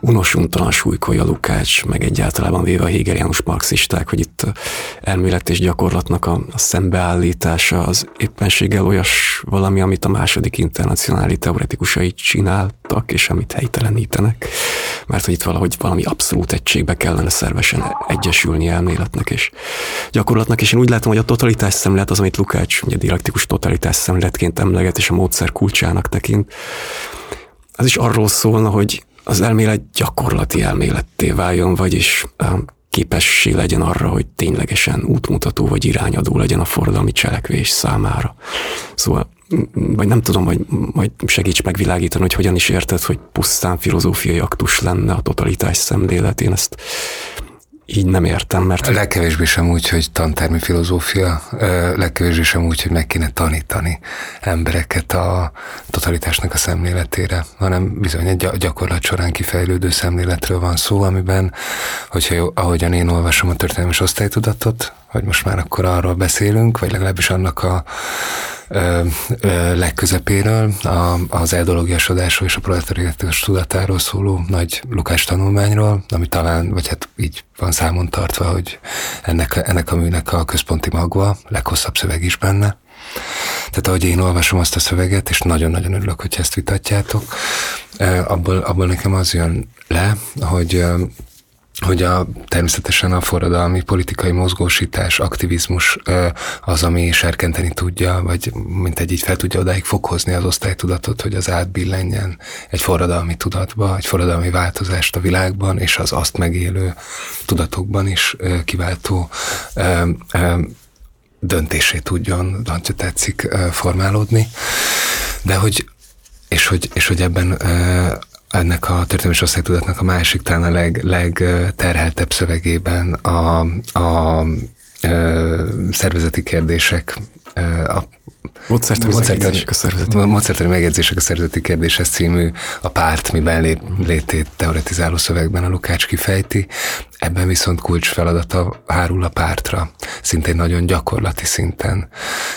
S3: unosuntalan súlykolja Lukács, meg egyáltalában véve a hegeliánus marxisták, hogy itt elmélet és gyakorlatnak a, a szembeállítása az éppenséggel olyas valami, amit a második internacionális teoretikusai csináltak, és amit helytelenítenek, mert hogy itt valahogy valami abszolút egységbe kellene szervesen egyesülni elméletnek és gyakorlatnak, és én úgy látom, hogy a totalitás szemlélet az, amit Lukács ugye dialektikus totalitás szemléletként emleget, és a módszer kulcsának tekint, az is arról szólna, hogy az elmélet gyakorlati elméletté váljon, vagyis képessé legyen arra, hogy ténylegesen útmutató vagy irányadó legyen a forradalmi cselekvés számára. Szóval, vagy nem tudom, hogy majd segíts megvilágítani, hogy hogyan is érted, hogy pusztán filozófiai aktus lenne a totalitás szemlélet. Én ezt így nem értem, mert...
S2: Legkevésbé sem úgy, hogy tantermi filozófia, legkevésbé sem úgy, hogy meg kéne tanítani embereket a totalitásnak a szemléletére, hanem bizony egy gyakorlat során kifejlődő szemléletről van szó, amiben, hogyha jó, ahogyan én olvasom a történelmi osztálytudatot, hogy most már akkor arról beszélünk, vagy legalábbis annak a ö, ö, legközepéről, a, az eldologiasodásról és a proletariátus tudatáról szóló nagy Lukás tanulmányról, ami talán, vagy hát így van számon tartva, hogy ennek, ennek a műnek a központi magva, leghosszabb szöveg is benne. Tehát ahogy én olvasom azt a szöveget, és nagyon-nagyon örülök, hogy ezt vitatjátok, abból, abból nekem az jön le, hogy hogy a, természetesen a forradalmi politikai mozgósítás, aktivizmus az, ami serkenteni tudja, vagy mint egy így fel tudja odáig foghozni az osztálytudatot, hogy az átbillenjen egy forradalmi tudatba, egy forradalmi változást a világban, és az azt megélő tudatokban is kiváltó döntésé tudjon, ha tetszik, formálódni. De hogy és hogy, és hogy ebben ennek a történelmi osztálytudatnak a másik, talán a leg, legterheltebb szövegében a, a, a szervezeti kérdések a
S3: Módszertani megjegyzések a szervezeti.
S2: Módszertani megjegyzések a szervezeti kérdéshez című a párt, miben lé, létét teoretizáló szövegben a Lukács kifejti. Ebben viszont kulcs feladata hárul a pártra, szintén nagyon gyakorlati szinten.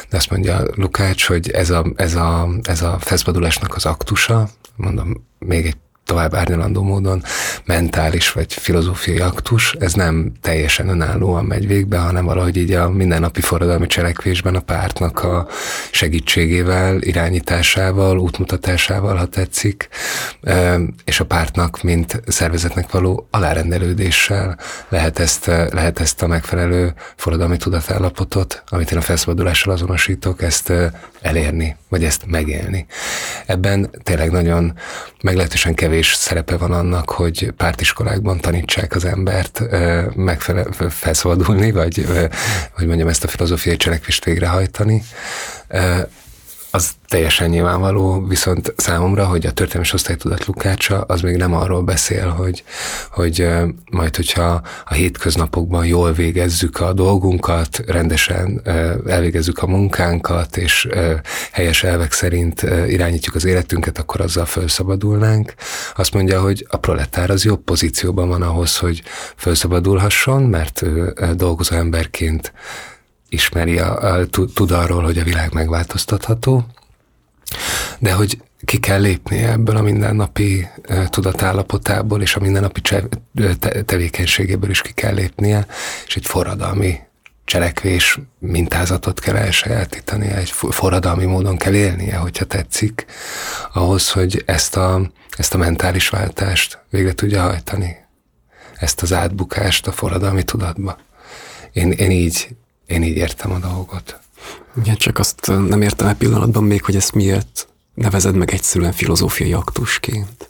S2: De azt mondja Lukács, hogy ez a, ez a, ez a feszbadulásnak az aktusa, mondom, még egy tovább árnyalandó módon mentális vagy filozófiai aktus, ez nem teljesen önállóan megy végbe, hanem valahogy így a mindennapi forradalmi cselekvésben a pártnak a segítségével, irányításával, útmutatásával, ha tetszik, és a pártnak, mint szervezetnek való alárendelődéssel lehet ezt, lehet ezt a megfelelő forradalmi tudatállapotot, amit én a felszabadulással azonosítok, ezt elérni, vagy ezt megélni. Ebben tényleg nagyon meglehetősen kevés szerepe van annak, hogy pártiskolákban tanítsák az embert megfelel, felszabadulni, vagy hogy mondjam, ezt a filozófiai cselekvést végrehajtani az teljesen nyilvánvaló, viszont számomra, hogy a történelmi osztálytudat Lukácsa, az még nem arról beszél, hogy, hogy majd, hogyha a hétköznapokban jól végezzük a dolgunkat, rendesen elvégezzük a munkánkat, és helyes elvek szerint irányítjuk az életünket, akkor azzal felszabadulnánk. Azt mondja, hogy a proletár az jobb pozícióban van ahhoz, hogy felszabadulhasson, mert dolgozó emberként ismeri, a, a, tud arról, hogy a világ megváltoztatható, de hogy ki kell lépnie ebből a mindennapi tudatállapotából, és a mindennapi te, tevékenységéből is ki kell lépnie, és egy forradalmi cselekvés mintázatot kell elsajátítani, egy forradalmi módon kell élnie, hogyha tetszik, ahhoz, hogy ezt a, ezt a mentális váltást végre tudja hajtani, ezt az átbukást a forradalmi tudatba. Én, én így én így értem a dolgot.
S3: Igen, csak azt nem értem egy pillanatban még, hogy ezt miért nevezed meg egyszerűen filozófiai aktusként.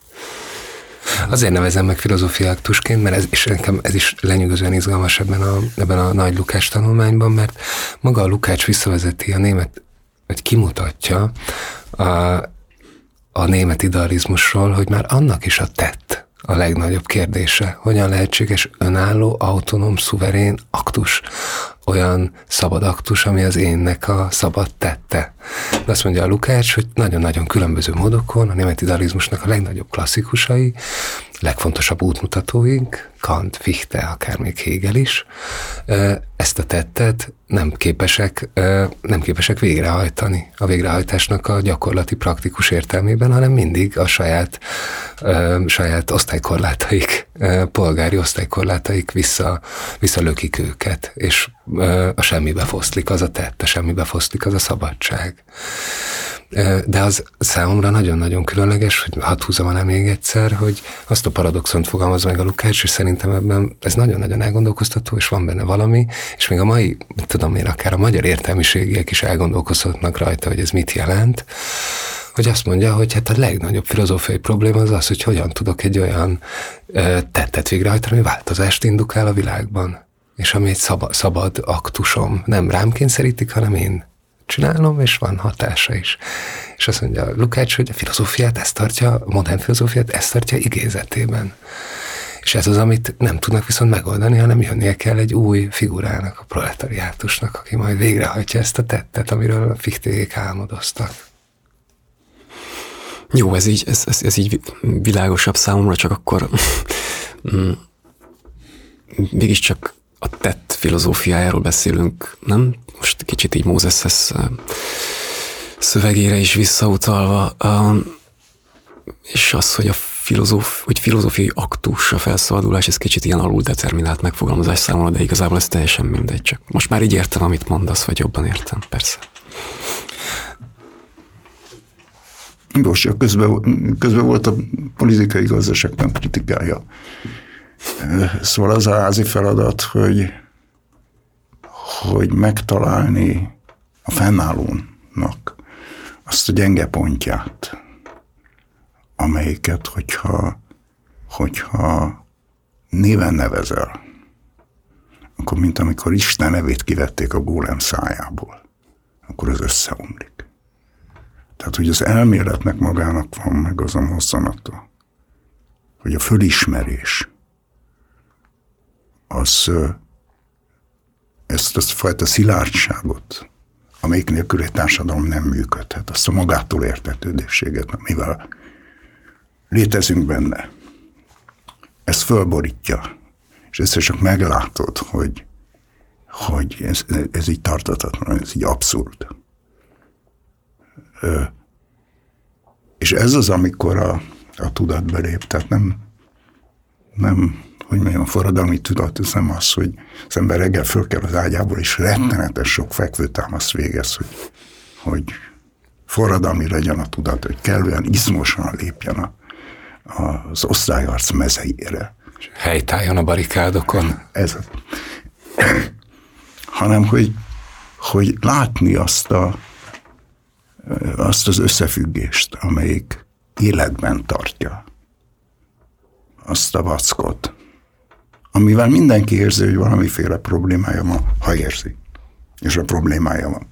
S2: Azért nevezem meg filozófiai aktusként, mert ez, és nekem ez is lenyűgözően izgalmas ebben a, ebben a nagy Lukács tanulmányban, mert maga a Lukács visszavezeti a német, vagy kimutatja a, a német idealizmusról, hogy már annak is a tett a legnagyobb kérdése. Hogyan lehetséges önálló, autonóm, szuverén aktus, olyan szabad aktus, ami az énnek a szabad tette. De azt mondja a Lukács, hogy nagyon-nagyon különböző módokon a német idealizmusnak a legnagyobb klasszikusai, legfontosabb útmutatóink, Kant, Fichte, akár még Hegel is, ezt a tettet nem képesek, nem képesek végrehajtani. A végrehajtásnak a gyakorlati praktikus értelmében, hanem mindig a saját, saját osztálykorlátaik, polgári osztálykorlátaik vissza, visszalökik őket, és a semmibe foszlik az a tett, a semmibe foszlik az a szabadság. De az számomra nagyon-nagyon különleges, hogy hadd húzom alá még egyszer, hogy azt a paradoxont fogalmaz meg a Lukács, és szerintem ebben ez nagyon-nagyon elgondolkoztató, és van benne valami, és még a mai, tudom én, akár a magyar értelmiségiek is elgondolkozhatnak rajta, hogy ez mit jelent, hogy azt mondja, hogy hát a legnagyobb filozófiai probléma az az, hogy hogyan tudok egy olyan tettet végrehajtani, ami változást indukál a világban, és ami egy szabad, szabad aktusom. Nem rám kényszerítik, hanem én csinálom, és van hatása is. És azt mondja Lukács, hogy a filozófiát ezt tartja, a modern filozófiát ezt tartja igézetében. És ez az, amit nem tudnak viszont megoldani, hanem jönnie kell egy új figurának, a proletariátusnak, aki majd végrehajtja ezt a tettet, amiről a fikték álmodoztak.
S3: Jó, ez így, ez, ez, ez így világosabb számomra, csak akkor mm, mégiscsak a tett filozófiájáról beszélünk, nem? Most kicsit így Mózeshez szövegére is visszautalva, és az, hogy a filozóf, hogy filozófiai aktus, a felszabadulás, ez kicsit ilyen alul determinált megfogalmazás számomra, de igazából ez teljesen mindegy. Csak most már így értem, amit mondasz, vagy jobban értem, persze.
S1: Most közben, közben volt a politikai gazdaságtan kritikája. Szóval az a házi feladat, hogy, hogy megtalálni a fennállónak azt a gyenge pontját, amelyiket, hogyha, hogyha néven nevezel, akkor mint amikor Isten nevét kivették a gólem szájából, akkor az összeomlik. Tehát, hogy az elméletnek magának van meg az a mozzanata, hogy a fölismerés, az ezt a fajta szilárdságot, amelyik nélkül egy társadalom nem működhet, azt a magától értetődésséget, amivel létezünk benne. Ez fölborítja, és ezt csak meglátod, hogy, hogy ez, ez így tartatatlan, ez így abszurd. Ö, és ez az, amikor a, a tudat belép, tehát nem, nem hogy mondjam, forradalmi tudat, nem az, hogy az ember reggel föl kell az ágyából, és rettenetes sok fekvőtámasz végez, hogy, hogy forradalmi legyen a tudat, hogy kellően izmosan lépjen a, az osztályarc mezeire.
S2: Helytálljon a barikádokon.
S1: Ez hanem, hogy, hogy látni azt a, azt az összefüggést, amelyik életben tartja azt a vackot, amivel mindenki érzi, hogy valamiféle problémája van, ha érzi, és a problémája van.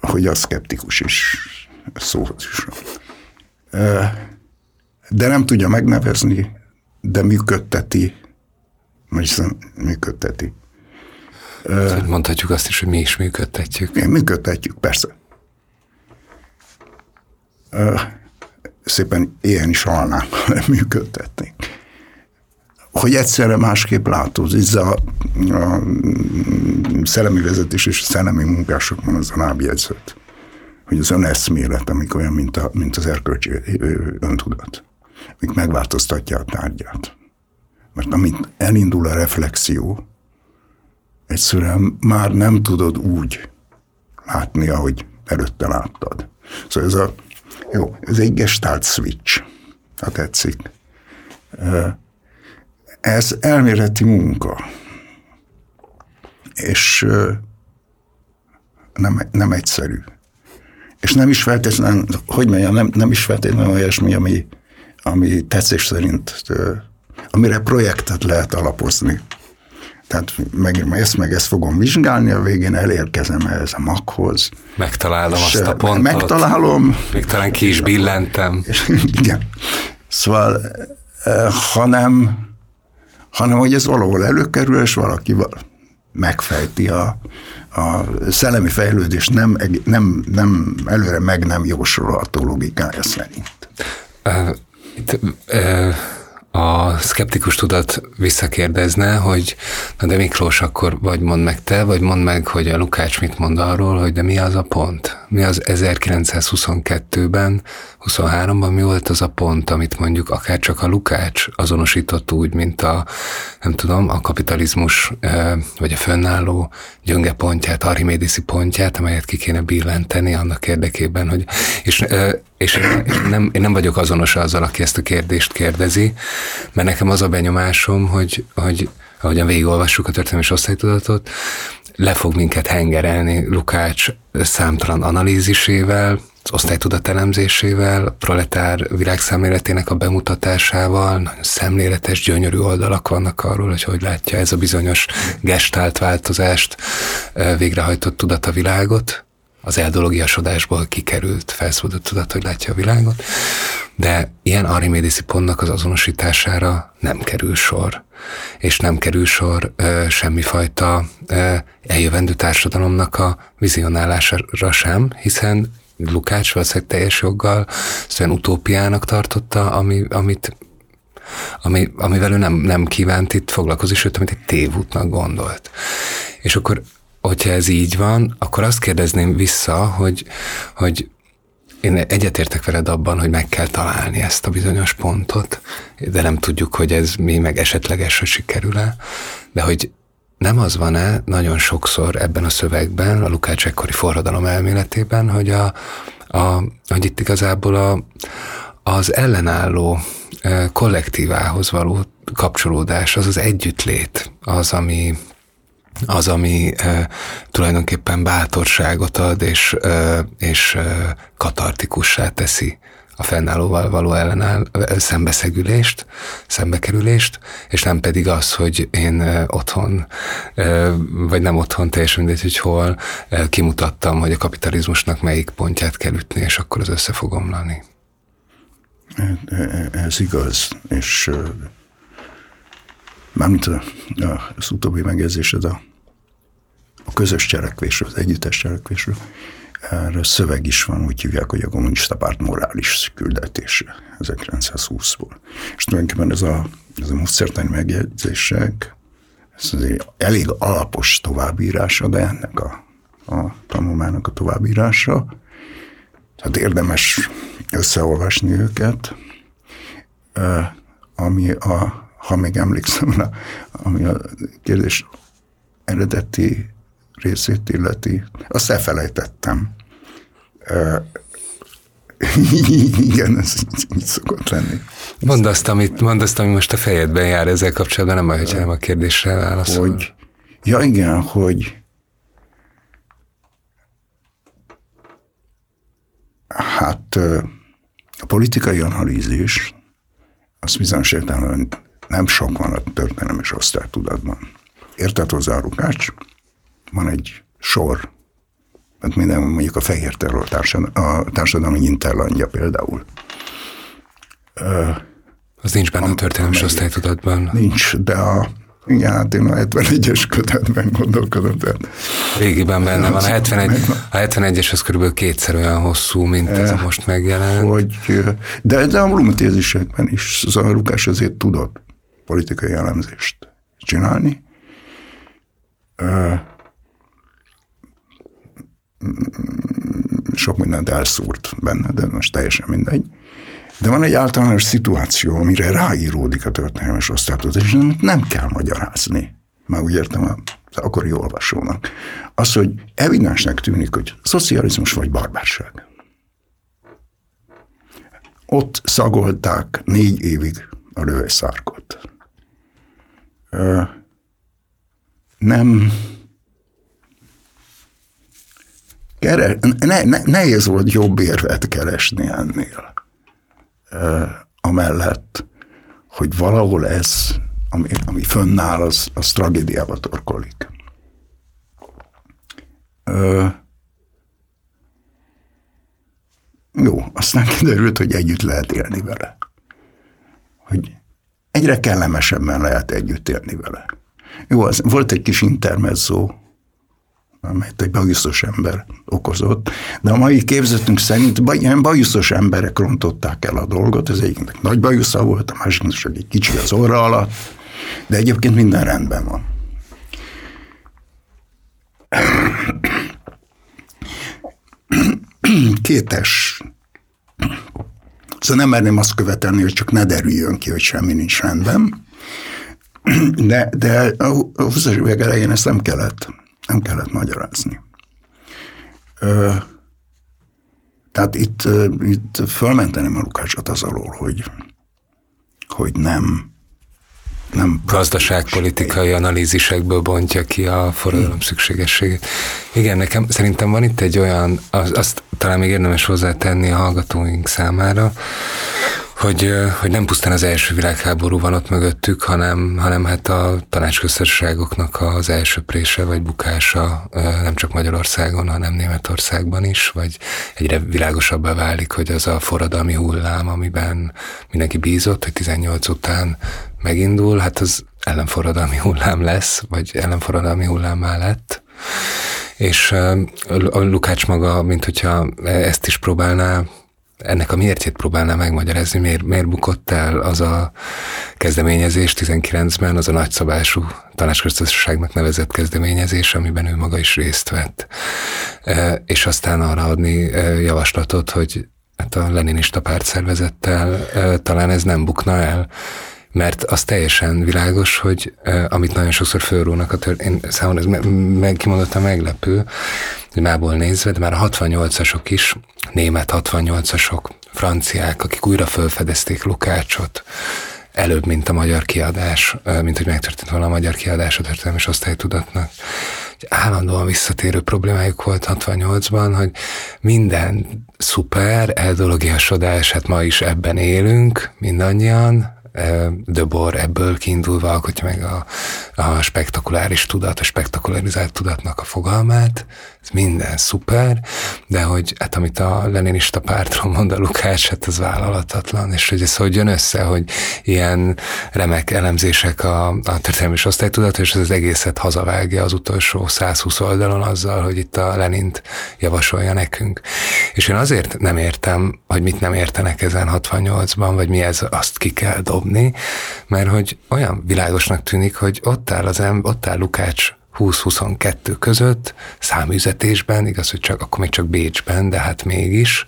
S1: Hogy a szkeptikus is szóhoz is De nem tudja megnevezni, de működteti, vagyis működteti.
S2: Mondhatjuk azt is, hogy mi is működtetjük.
S1: Igen, működtetjük, persze. Szépen ilyen is halnám, működtetnénk. Hogy egyszerre másképp látod, ez a, a szellemi vezetés és a szellemi munkásokban az a lábjegyzet, hogy az öneszmélet, amik olyan, mint, a, mint az erkölcsi öntudat, amik megváltoztatja a tárgyát. Mert amint elindul a reflexió, egyszerűen már nem tudod úgy látni, ahogy előtte láttad. Szóval ez a, jó, ez egy gestalt switch, ha tetszik. Ez elméleti munka, és nem, nem egyszerű. És nem is feltétlenül, hogy mondjam, nem, nem is feltétlenül olyasmi, ami, ami tetszés szerint, amire projektet lehet alapozni. Tehát meg, ezt meg ezt fogom vizsgálni, a végén elérkezem ehhez a maghoz.
S2: Megtalálom azt a pontot.
S1: Megtalálom.
S2: Még talán ki is billentem.
S1: És, igen. Szóval, hanem, hanem hogy ez valahol előkerül, és valaki megfejti a, a szellemi fejlődés nem, nem, nem előre meg nem jósolható logikája szerint. Uh,
S2: itt, a szkeptikus tudat visszakérdezne, hogy na de Miklós, akkor vagy mondd meg te, vagy mondd meg, hogy a Lukács mit mond arról, hogy de mi az a pont? Mi az 1922-ben, 23-ban mi volt az a pont, amit mondjuk akár csak a Lukács azonosított úgy, mint a, nem tudom, a kapitalizmus vagy a fönnálló gyönge pontját, archimédiszi pontját, amelyet ki kéne billenteni annak érdekében, hogy és, és én nem, én nem vagyok azonos azzal, aki ezt a kérdést kérdezi, mert nekem az a benyomásom, hogy, hogy ahogyan végigolvassuk a történelmi osztálytudatot, le fog minket hengerelni Lukács számtalan analízisével, az osztálytudat elemzésével, proletár világszemléletének a bemutatásával, nagyon szemléletes, gyönyörű oldalak vannak arról, hogy hogy látja ez a bizonyos gestált változást, végrehajtott tudat a világot, az eldologiasodásból kikerült, felszabadult tudat, hogy látja a világot, de ilyen arimédiszi pontnak az azonosítására nem kerül sor, és nem kerül sor ö, semmifajta ö, eljövendő társadalomnak a vizionálására sem, hiszen Lukács valószínűleg teljes joggal szóval utópiának tartotta, ami, amit ami, amivel ő nem, nem kívánt itt foglalkozni, sőt, amit egy tévútnak gondolt. És akkor, hogyha ez így van, akkor azt kérdezném vissza, hogy, hogy én egyetértek veled abban, hogy meg kell találni ezt a bizonyos pontot, de nem tudjuk, hogy ez mi meg esetleges, hogy sikerül-e, de hogy nem az van-e nagyon sokszor ebben a szövegben, a Lukács ekkori forradalom elméletében, hogy, a, a, hogy itt igazából a, az ellenálló kollektívához való kapcsolódás, az az együttlét, az, ami, az, ami e, tulajdonképpen bátorságot ad, és, e, és e, katartikussá teszi a fennállóval való ellenáll, szembeszegülést, szembekerülést, és nem pedig az, hogy én otthon, vagy nem otthon, teljesen mindegy, hogy hol, kimutattam, hogy a kapitalizmusnak melyik pontját kell ütni, és akkor az össze fog omlani.
S1: Ez igaz, és mármint az utóbbi megjegyzésed a, a közös cselekvésről, az együttes cselekvésről, erről szöveg is van, úgy hívják, hogy a kommunista párt morális küldetése 1920-ból. És tulajdonképpen ez a, ez a módszertani megjegyzések, ez azért elég alapos továbbírása, de ennek a, a tanulmánynak a továbbírása. Tehát érdemes összeolvasni őket, ami a, ha még emlékszem, ami a kérdés eredeti részét illeti, azt elfelejtettem. Igen, ez így szokott lenni.
S2: Mondd azt, amit, mondd azt, ami most a fejedben jár ezzel kapcsolatban, nem baj, hogyha nem a kérdésre válaszol.
S1: Hogy, ja igen, hogy hát a politikai analízis, az bizonyos értelemben nem sok van a történelem és osztálytudatban. Érted hozzá a Lukács? Van egy sor, hát minden mondjuk a fehér terror a társadalmi interlandja például.
S2: Az nincs benne a történelmi osztálytudatban.
S1: Nincs, de a igen, hát én a 71-es kötetben gondolkodom. Tehát.
S2: Régiben benne van. A, 71, a 71-es az körülbelül kétszer olyan hosszú, mint ez a most megjelent.
S1: Hogy, de, de a blumetézisekben is Zara Lukás azért tudott politikai elemzést csinálni. Sok mindent elszúrt benne, de most teljesen mindegy. De van egy általános szituáció, amire ráíródik a történelmes osztálytól, és nem kell magyarázni. Már úgy értem a akkori olvasónak. Az, hogy evidensnek tűnik, hogy szocializmus vagy barbárság. Ott szagolták négy évig a lövészárkot. Nem Kere, ne, ne, nehéz volt jobb érvet keresni ennél amellett, hogy valahol ez, ami, ami fönnáll, az, az tragédiába torkolik. Ö, jó, aztán kiderült, hogy együtt lehet élni vele. Hogy egyre kellemesebben lehet együtt élni vele. Jó, az, volt egy kis intermezzó, amelyet egy bajuszos ember okozott, de a mai képzetünk szerint ilyen bajuszos emberek rontották el a dolgot, az egyiknek nagy bajusza volt, a másiknak csak egy kicsi az orra alatt, de egyébként minden rendben van. Kétes. Szóval nem merném azt követelni, hogy csak ne derüljön ki, hogy semmi nincs rendben, de, de a 20-as évek elején ezt nem kellett nem kellett magyarázni. Ö, tehát itt, itt fölmenteném a Lukácsot az alól, hogy, hogy nem, nem
S2: gazdaságpolitikai analízisekből bontja ki a forradalom szükségességét. Igen, nekem szerintem van itt egy olyan, az, azt talán még érdemes hozzátenni a hallgatóink számára, hogy, hogy nem pusztán az első világháború van ott mögöttük, hanem, hanem hát a tanácsköztársaságoknak az elsöprése vagy bukása nem csak Magyarországon, hanem Németországban is, vagy egyre világosabbá válik, hogy az a forradalmi hullám, amiben mindenki bízott, hogy 18 után megindul, hát az ellenforradalmi hullám lesz, vagy ellenforradalmi hullám lett. És a Lukács maga, mint hogyha ezt is próbálná ennek a miértjét próbálná megmagyarázni, miért, miért bukott el az a kezdeményezés 19-ben, az a nagyszabású tanácsköztársaságnak nevezett kezdeményezés, amiben ő maga is részt vett. E, és aztán arra adni e, javaslatot, hogy hát a leninista pártszervezettel e, talán ez nem bukna el, mert az teljesen világos, hogy amit nagyon sokszor fölrónak a tört, én számomra ez meg, kimondottan meglepő, hogy mából nézve, de már a 68-asok is, német 68-asok, franciák, akik újra felfedezték Lukácsot, előbb, mint a magyar kiadás, mint hogy megtörtént volna a magyar kiadás a történelmi osztálytudatnak. Állandóan visszatérő problémájuk volt 68-ban, hogy minden szuper, eldologiasodás, hát ma is ebben élünk, mindannyian, Döbor ebből kiindulva alkotja meg a, a spektakuláris tudat, a spektakularizált tudatnak a fogalmát, ez minden szuper, de hogy hát amit a leninista pártról mond a Lukács, hát az vállalatatlan, és hogy ez hogy jön össze, hogy ilyen remek elemzések a, a történelmi osztálytudat, és ez az egészet hazavágja az utolsó 120 oldalon azzal, hogy itt a Lenint javasolja nekünk. És én azért nem értem, hogy mit nem értenek ezen 68-ban, vagy mi ez, azt ki kell dobni, mert hogy olyan világosnak tűnik, hogy ott áll az ember, ott áll Lukács 20-22 között, számüzetésben, igaz, hogy csak, akkor még csak Bécsben, de hát mégis,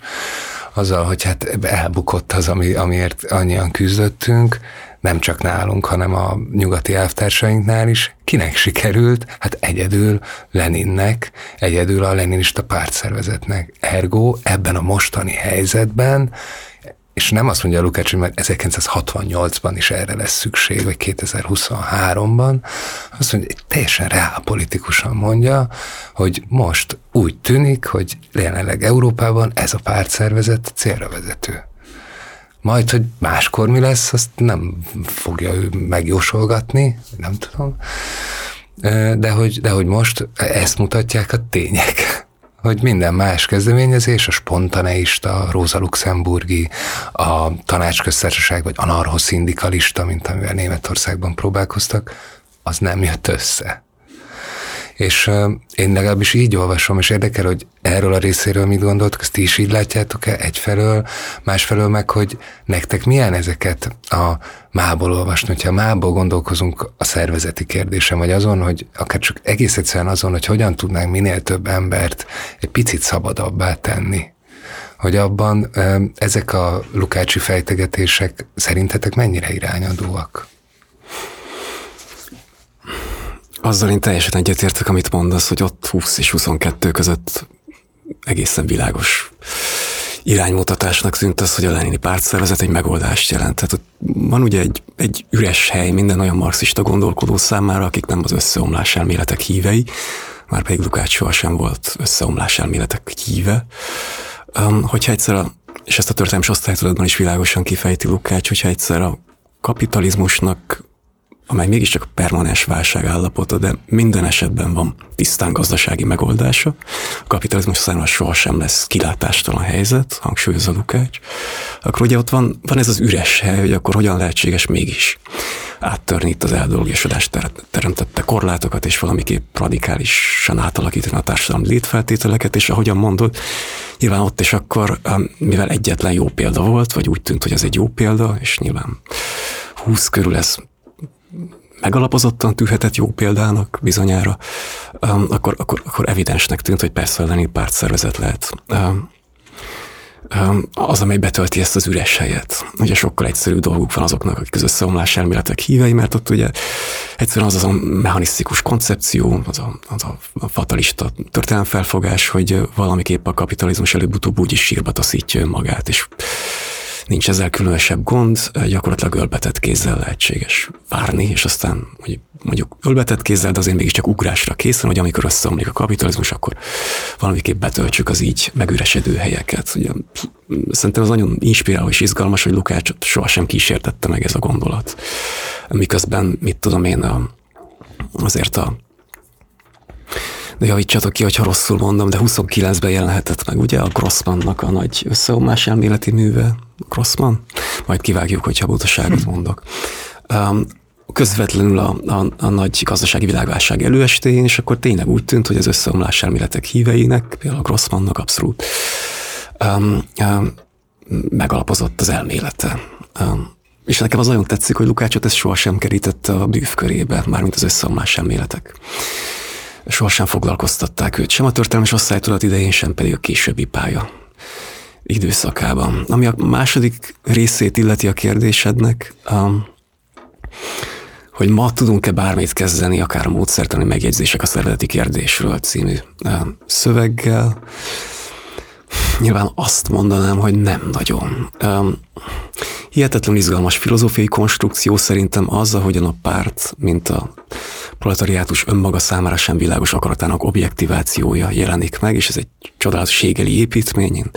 S2: azzal, hogy hát elbukott az, ami, amiért annyian küzdöttünk, nem csak nálunk, hanem a nyugati elvtársainknál is. Kinek sikerült? Hát egyedül Leninnek, egyedül a leninista pártszervezetnek. Ergo ebben a mostani helyzetben és nem azt mondja Lukács, hogy már 1968-ban is erre lesz szükség, vagy 2023-ban, azt mondja, teljesen reálpolitikusan mondja, hogy most úgy tűnik, hogy jelenleg Európában ez a pártszervezet célra vezető. Majd, hogy máskor mi lesz, azt nem fogja ő megjósolgatni, nem tudom. De hogy, de hogy most ezt mutatják a tények hogy minden más kezdeményezés, a spontaneista, a Rosa Luxemburgi, a tanácsköztársaság, vagy anarcho-szindikalista, mint amivel Németországban próbálkoztak, az nem jött össze. És én legalábbis így olvasom, és érdekel, hogy erről a részéről mit gondoltok, ezt is így látjátok-e egyfelől, másfelől meg, hogy nektek milyen ezeket a mából olvasni, hogyha mából gondolkozunk a szervezeti kérdésen, vagy azon, hogy akár csak egész egyszerűen azon, hogy hogyan tudnánk minél több embert egy picit szabadabbá tenni, hogy abban ezek a lukácsi fejtegetések szerintetek mennyire irányadóak?
S3: Azzal én teljesen egyetértek, amit mondasz, hogy ott 20 és 22 között egészen világos iránymutatásnak tűnt az, hogy a Lenini pártszervezet egy megoldást jelent. Tehát ott van ugye egy, egy üres hely minden olyan marxista gondolkodó számára, akik nem az összeomlás elméletek hívei, már pedig Lukács sohasem volt összeomlás elméletek híve. Um, hogyha egyszer, a, és ezt a történelmi osztálytudatban is világosan kifejti Lukács, hogyha egyszer a kapitalizmusnak amely mégiscsak permanens válságállapota, de minden esetben van tisztán gazdasági megoldása. A kapitalizmus számára sohasem lesz kilátástalan helyzet, hangsúlyozza Lukács. Akkor ugye ott van, van ez az üres hely, hogy akkor hogyan lehetséges mégis áttörni itt az eldolgosodást teremtette korlátokat, és valamiképp radikálisan átalakítani a társadalmi létfeltételeket, és ahogyan mondod, nyilván ott is akkor, um, mivel egyetlen jó példa volt, vagy úgy tűnt, hogy ez egy jó példa, és nyilván 20 körül ez megalapozottan tűhetett jó példának bizonyára, um, akkor, akkor, akkor evidensnek tűnt, hogy persze a Lenin pártszervezet lehet. Um, um, az, amely betölti ezt az üres helyet. Ugye sokkal egyszerűbb dolguk van azoknak, akik az összeomlás elméletek hívei, mert ott ugye egyszerűen az az a mechanisztikus koncepció, az a, az a fatalista történelemfelfogás, hogy valamiképp a kapitalizmus előbb-utóbb úgy is sírba taszítja önmagát, és nincs ezzel különösebb gond, gyakorlatilag ölbetett kézzel lehetséges várni, és aztán mondjuk, ölbetett kézzel, de azért mégiscsak ugrásra készen, hogy amikor összeomlik a kapitalizmus, akkor valamiképp betöltsük az így megüresedő helyeket. Ugye, szerintem az nagyon inspiráló és izgalmas, hogy Lukácsot sohasem kísértette meg ez a gondolat. Miközben, mit tudom én, a, azért a de javítsatok ki, hogyha rosszul mondom, de 29-ben jelenhetett meg ugye a Grossmannak a nagy összeomlás elméleti műve. Grossman? Majd kivágjuk, hogyha butaságot mondok. Um, közvetlenül a, a, a nagy gazdasági világválság előestéjén, és akkor tényleg úgy tűnt, hogy az összeomlás elméletek híveinek, például a Grossmannak abszolút um, um, megalapozott az elmélete. Um, és nekem az nagyon tetszik, hogy Lukácsot ez sohasem kerítette a bűvkörébe, mármint az összeomlás elméletek sohasem foglalkoztatták őt, sem a történelmi osztálytudat idején, sem pedig a későbbi pálya időszakában. Ami a második részét illeti a kérdésednek, um, hogy ma tudunk-e bármit kezdeni, akár a módszertani megjegyzések a szervezeti kérdésről című um, szöveggel. Nyilván azt mondanám, hogy nem nagyon. Um, hihetetlen izgalmas filozófiai konstrukció szerintem az, ahogyan a párt, mint a proletariátus önmaga számára sem világos akaratának objektivációja jelenik meg, és ez egy csodálatos ségeli építmény, én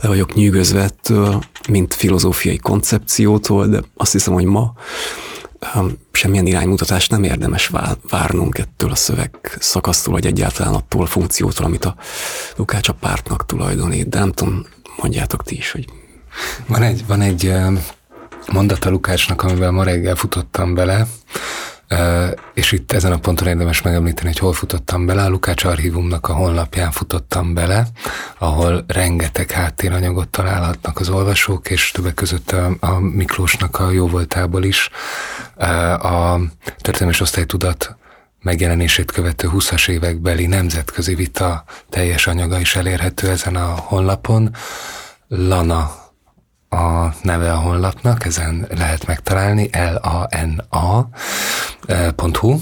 S3: le vagyok nyűgözve ettől, mint filozófiai koncepciótól, de azt hiszem, hogy ma semmilyen iránymutatást nem érdemes várnunk ettől a szöveg szakasztól, vagy egyáltalán attól a funkciótól, amit a Lukács a pártnak tulajdonít. De nem tudom, mondjátok ti is, hogy...
S2: Van egy, van egy mondata Lukácsnak, amivel ma reggel futottam bele, és itt ezen a ponton érdemes megemlíteni, hogy hol futottam bele. A Lukács Archívumnak a honlapján futottam bele, ahol rengeteg háttéranyagot találhatnak az olvasók, és többek között a, a Miklósnak a jóvoltából is a történelmi osztálytudat megjelenését követő 20-as évekbeli nemzetközi vita teljes anyaga is elérhető ezen a honlapon. Lana a neve a honlapnak, ezen lehet megtalálni, lana.hu,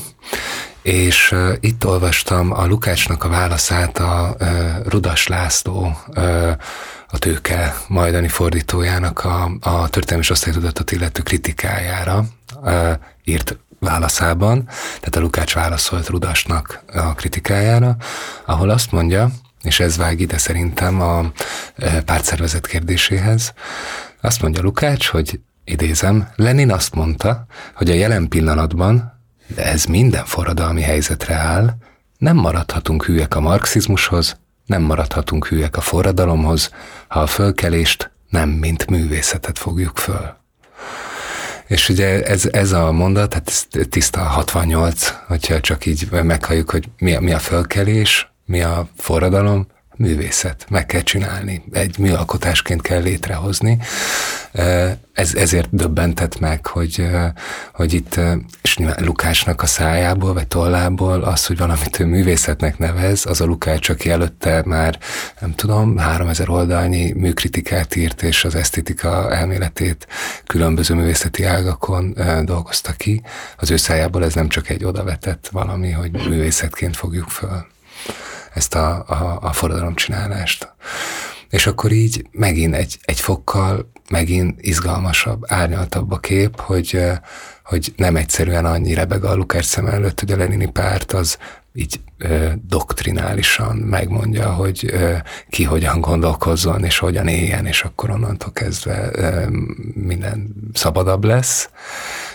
S2: és uh, itt olvastam a Lukácsnak a válaszát a uh, Rudas László a tőke majdani fordítójának a, a történelmi osztálytudatot illető kritikájára írt válaszában, tehát a Lukács válaszolt Rudasnak a kritikájára, ahol azt mondja, és ez vág ide szerintem a pártszervezet kérdéséhez, azt mondja Lukács, hogy idézem, Lenin azt mondta, hogy a jelen pillanatban, de ez minden forradalmi helyzetre áll, nem maradhatunk hülyek a marxizmushoz, nem maradhatunk hülyek a forradalomhoz, ha a fölkelést nem mint művészetet fogjuk föl. És ugye ez, ez a mondat, hát ez tiszta 68, hogyha csak így meghalljuk, hogy mi mi a fölkelés, mi a forradalom, művészet, meg kell csinálni, egy műalkotásként kell létrehozni. Ez, ezért döbbentett meg, hogy, hogy itt, és Lukásnak a szájából, vagy tollából az, hogy valamit ő művészetnek nevez, az a Lukács, aki előtte már, nem tudom, 3000 oldalnyi műkritikát írt, és az esztétika elméletét különböző művészeti ágakon dolgozta ki. Az ő szájából ez nem csak egy odavetett valami, hogy művészetként fogjuk föl ezt a, a, a forradalomcsinálást. És akkor így megint egy, egy fokkal megint izgalmasabb, árnyaltabb a kép, hogy, hogy nem egyszerűen annyi rebeg a Lukács szem előtt, hogy a Lenini párt az így ö, doktrinálisan megmondja, hogy ö, ki hogyan gondolkozzon, és hogyan éljen, és akkor onnantól kezdve ö, minden szabadabb lesz.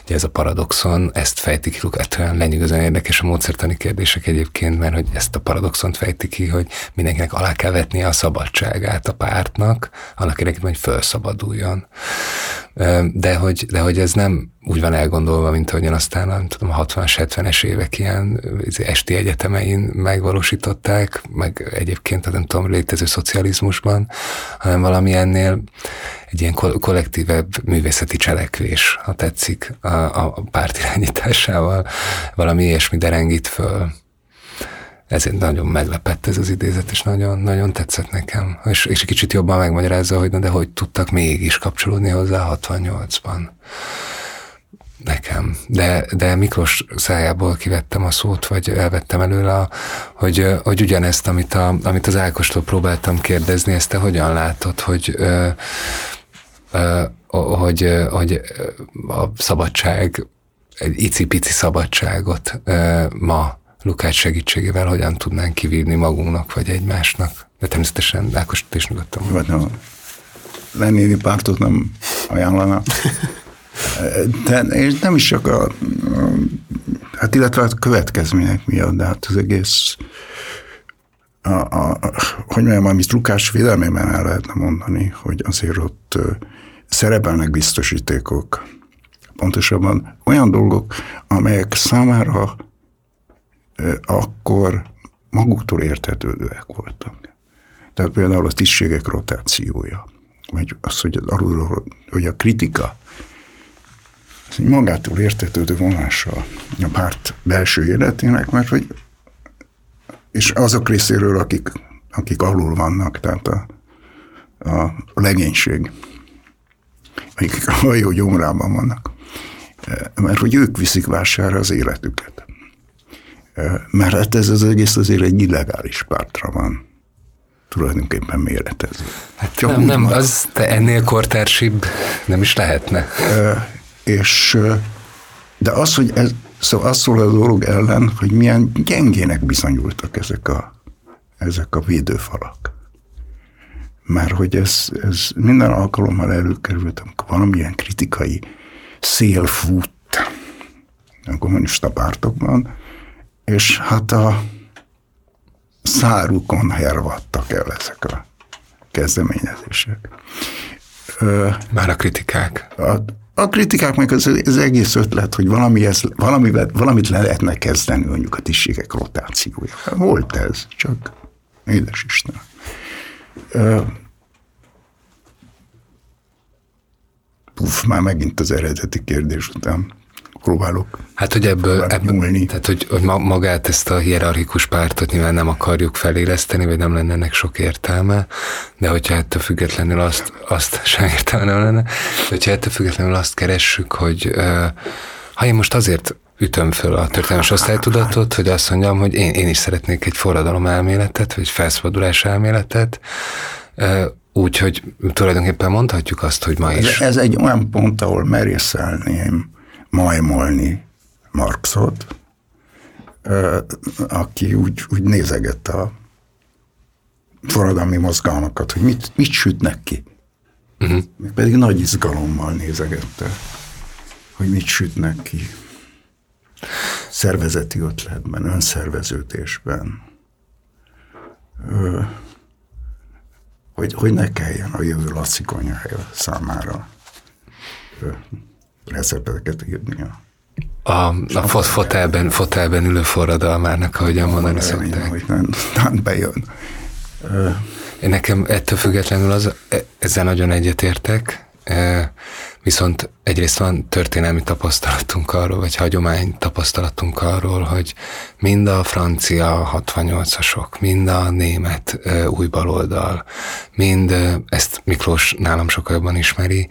S2: Ugye ez a paradoxon, ezt fejti ki Lukács, olyan lenyűgözően érdekes a módszertani kérdések egyébként, mert hogy ezt a paradoxont fejti ki, hogy mindenkinek alá kell vetnie a szabadságát a pártnak, annak érdekében, hogy felszabaduljon. De hogy, de hogy ez nem úgy van elgondolva, mint ahogyan aztán nem tudom, a 60-as, 70-es évek ilyen esti egyetemein megvalósították, meg egyébként nem tudom, létező szocializmusban, hanem valami ennél egy ilyen kollektívebb művészeti cselekvés, ha tetszik, a, a párt irányításával valami ilyesmi derengít föl. Ezért nagyon meglepett ez az idézet, és nagyon, nagyon tetszett nekem. És, és egy kicsit jobban megmagyarázza, hogy na de hogy tudtak mégis kapcsolódni hozzá 68-ban nekem. De, de Miklós szájából kivettem a szót, vagy elvettem előle, a, hogy, hogy ugyanezt, amit, a, amit az Ákostól próbáltam kérdezni, ezt te hogyan látod, hogy ö, ö, hogy, hogy a szabadság, egy icipici szabadságot ö, ma Lukács segítségével hogyan tudnánk kivívni magunknak, vagy egymásnak. De természetesen Ákos is nyugodtan.
S1: Vagy a Lenini pártot nem ajánlana. De, és nem is csak a, hát illetve a következmények miatt, de hát az egész, a, a, hogy mondjam, amit Lukás védelmében el lehetne mondani, hogy azért ott szerepelnek biztosítékok, pontosabban olyan dolgok, amelyek számára akkor maguktól értetődőek voltak. Tehát például a tisztségek rotációja, vagy az, hogy, az alulról, hogy a kritika ez egy magától értetődő vonása a párt belső életének, mert hogy és azok részéről, akik, akik alul vannak, tehát a, a, legénység, akik a hajó gyomrában vannak, mert hogy ők viszik vására az életüket. Mert hát ez az egész azért egy illegális pártra van tulajdonképpen méretezve.
S2: Hát nem, nem, az te ennél kortársibb nem is lehetne.
S1: És, de az, hogy ez, szóval az szól a dolog ellen, hogy milyen gyengének bizonyultak ezek a, ezek a védőfalak. Már hogy ez, ez minden alkalommal előkerült, amikor valamilyen kritikai szél fut a kommunista pártokban, és hát a szárukon hervadtak el ezek a kezdeményezések.
S2: Már a kritikák. A,
S1: a kritikák meg az, az egész ötlet, hogy valami ez, valamivel, valamit le lehetne kezdeni mondjuk a tisztségek rotációja. Volt ez, csak édes Isten. Puff, már megint az eredeti kérdés után próbálok.
S2: Hát, hogy ebből, ebből tehát, hogy, hogy magát ezt a hierarchikus pártot nyilván nem akarjuk feléleszteni, vagy nem lenne ennek sok értelme, de hogyha ettől függetlenül azt, azt sem értelme nem lenne, de hogyha ettől függetlenül azt keressük, hogy ha én most azért ütöm föl a történelmes osztálytudatot, hogy azt mondjam, hogy én, én is szeretnék egy forradalom elméletet, vagy felszabadulás elméletet, úgy, hogy tulajdonképpen mondhatjuk azt, hogy ma is.
S1: Ez, ez egy olyan pont, ahol merészelném majmolni Marxot, aki úgy, úgy nézegette a forradalmi mozgalmakat, hogy mit, mit sütnek ki. Uh-huh. Pedig nagy izgalommal nézegette, hogy mit sütnek ki. Szervezeti ötletben, önszerveződésben. Ö, hogy, hogy ne kelljen a jövő Laci konyhája számára ö, recepteket írnia.
S2: A, a fot, fotelben, fotelben ülő forradalmának, ahogyan mondani szokták.
S1: hogy nem, nem bejön.
S2: Én nekem ettől függetlenül az, e, ezzel nagyon egyetértek, e, viszont egyrészt van történelmi tapasztalatunk arról, vagy hagyomány tapasztalatunk arról, hogy mind a francia 68-asok, mind a német e, új baloldal, mind ezt Miklós nálam sokkal jobban ismeri,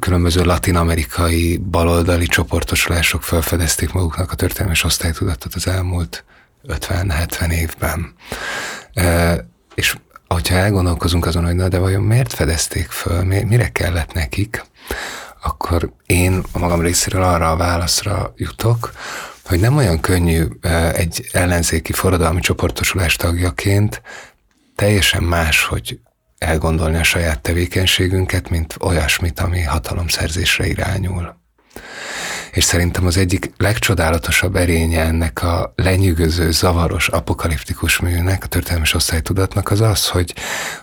S2: különböző latin-amerikai baloldali csoportosulások felfedezték maguknak a történelmi osztálytudatot az elmúlt 50-70 évben. És hogyha elgondolkozunk azon, hogy na de vajon miért fedezték föl, mire kellett nekik, akkor én a magam részéről arra a válaszra jutok, hogy nem olyan könnyű egy ellenzéki forradalmi csoportosulás tagjaként teljesen más, hogy elgondolni a saját tevékenységünket, mint olyasmit, ami hatalomszerzésre irányul. És szerintem az egyik legcsodálatosabb erénye ennek a lenyűgöző, zavaros, apokaliptikus műnek, a történelmi osztálytudatnak az az, hogy,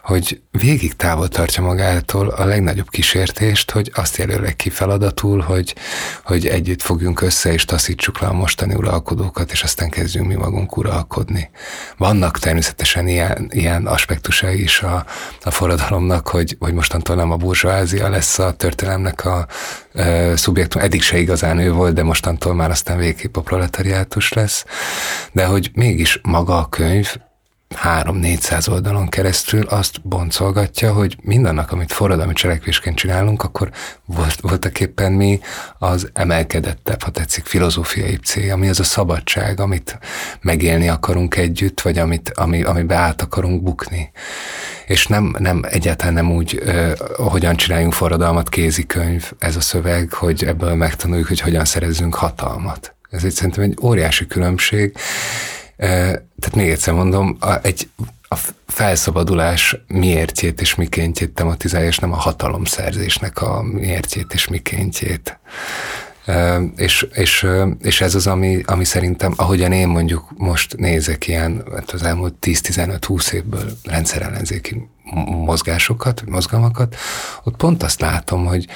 S2: hogy végig távol tartja magától a legnagyobb kísértést, hogy azt jelölik ki feladatul, hogy, hogy együtt fogjunk össze és taszítsuk le a mostani uralkodókat, és aztán kezdjünk mi magunk uralkodni. Vannak természetesen ilyen, ilyen aspektusai is a, a forradalomnak, hogy, hogy mostantól nem a burzsóázia lesz a történelemnek a szubjektum, eddig se igazán ő volt, de mostantól már aztán végképp a proletariátus lesz, de hogy mégis maga a könyv 3-400 oldalon keresztül azt boncolgatja, hogy mindannak, amit forradalmi cselekvésként csinálunk, akkor volt, voltak éppen mi az emelkedettebb, ha tetszik, filozófiai cél, ami az a szabadság, amit megélni akarunk együtt, vagy amit, ami, amiben át akarunk bukni. És nem, nem egyáltalán nem úgy, uh, hogyan csináljunk forradalmat kézikönyv ez a szöveg, hogy ebből megtanuljuk, hogy hogyan szerezzünk hatalmat. Ez egy szerintem egy óriási különbség, tehát még egyszer mondom, egy, a felszabadulás miértjét és mikéntjét tematizálja, és nem a hatalomszerzésnek a miértjét és mikéntjét. És, és, és ez az, ami, ami szerintem, ahogyan én mondjuk most nézek ilyen hát az elmúlt 10-15-20 évből rendszerellenzéki mozgásokat, mozgalmakat, ott pont azt látom, hogy,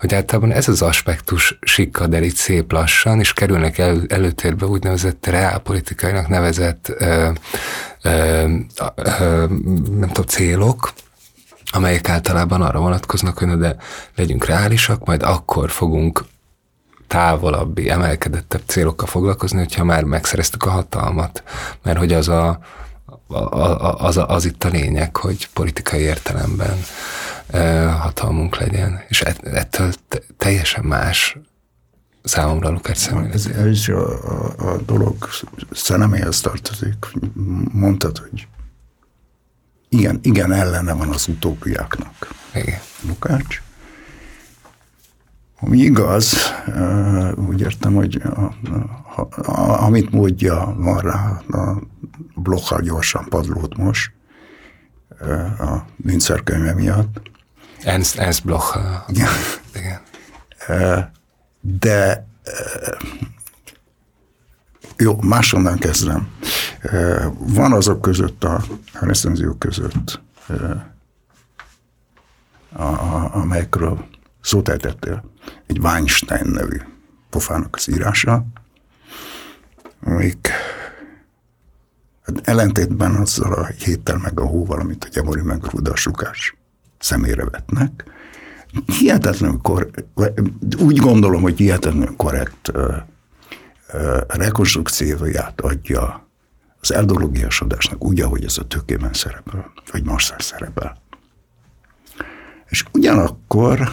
S2: hogy általában ez az aspektus sikkad el itt szép lassan, és kerülnek el, előtérbe úgynevezett reálpolitikainak nevezett ö, ö, ö, nem tudom, célok, amelyek általában arra vonatkoznak, hogy na de legyünk reálisak, majd akkor fogunk távolabbi, emelkedettebb célokkal foglalkozni, hogyha már megszereztük a hatalmat. Mert hogy az a, az, az itt a lényeg, hogy politikai értelemben hatalmunk legyen. És ettől teljesen más számomra Lukács szemlélet.
S1: Ez, ez a, a, a dolog szelleméhez tartozik. Mondtad, hogy igen, igen ellene van az utópiáknak.
S2: Igen.
S1: Lukács. Ami igaz, úgy értem, hogy a, a, a, amit módja van rá, a blokkal gyorsan padlót most, a Münzer könyve miatt.
S2: Ernst, Ernst Bloch.
S1: Igen. Igen. De jó, másonnan kezdem. Van azok között, a, a recenziók között, a, a, amelyekről szót ejtettél, egy Weinstein nevű pofának az írása, amik ellentétben azzal a héttel meg a hóval, amit a Gyamori meg a Rudasukás szemére vetnek, hihetetlenül kor, úgy gondolom, hogy hihetetlenül korrekt uh, uh, rekonstrukcióját adja az eldologiasodásnak úgy, ahogy ez a tökében szerepel, vagy Marszál szerepel. És ugyanakkor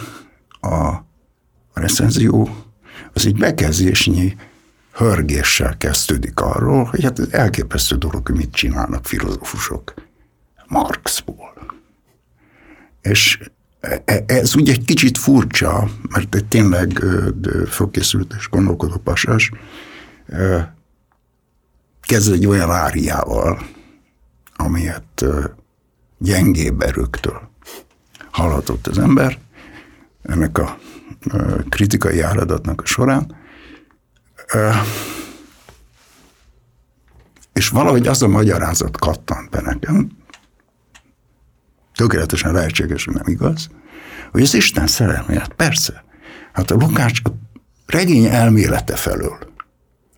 S1: a recenzió az egy bekezdésnyi hörgéssel kezdődik arról, hogy hát elképesztő dolog, hogy mit csinálnak filozófusok Marxból. És e, ez ugye egy kicsit furcsa, mert egy tényleg fölkészült és gondolkodó pasas, kezd egy olyan áriával, amilyet gyengébb erőktől hallhatott az ember ennek a kritikai áradatnak a során. És valahogy az a magyarázat kattant be nekem, tökéletesen lehetséges, hogy nem igaz, hogy az Isten szerelmélet, persze, hát a Lukács a regény elmélete felől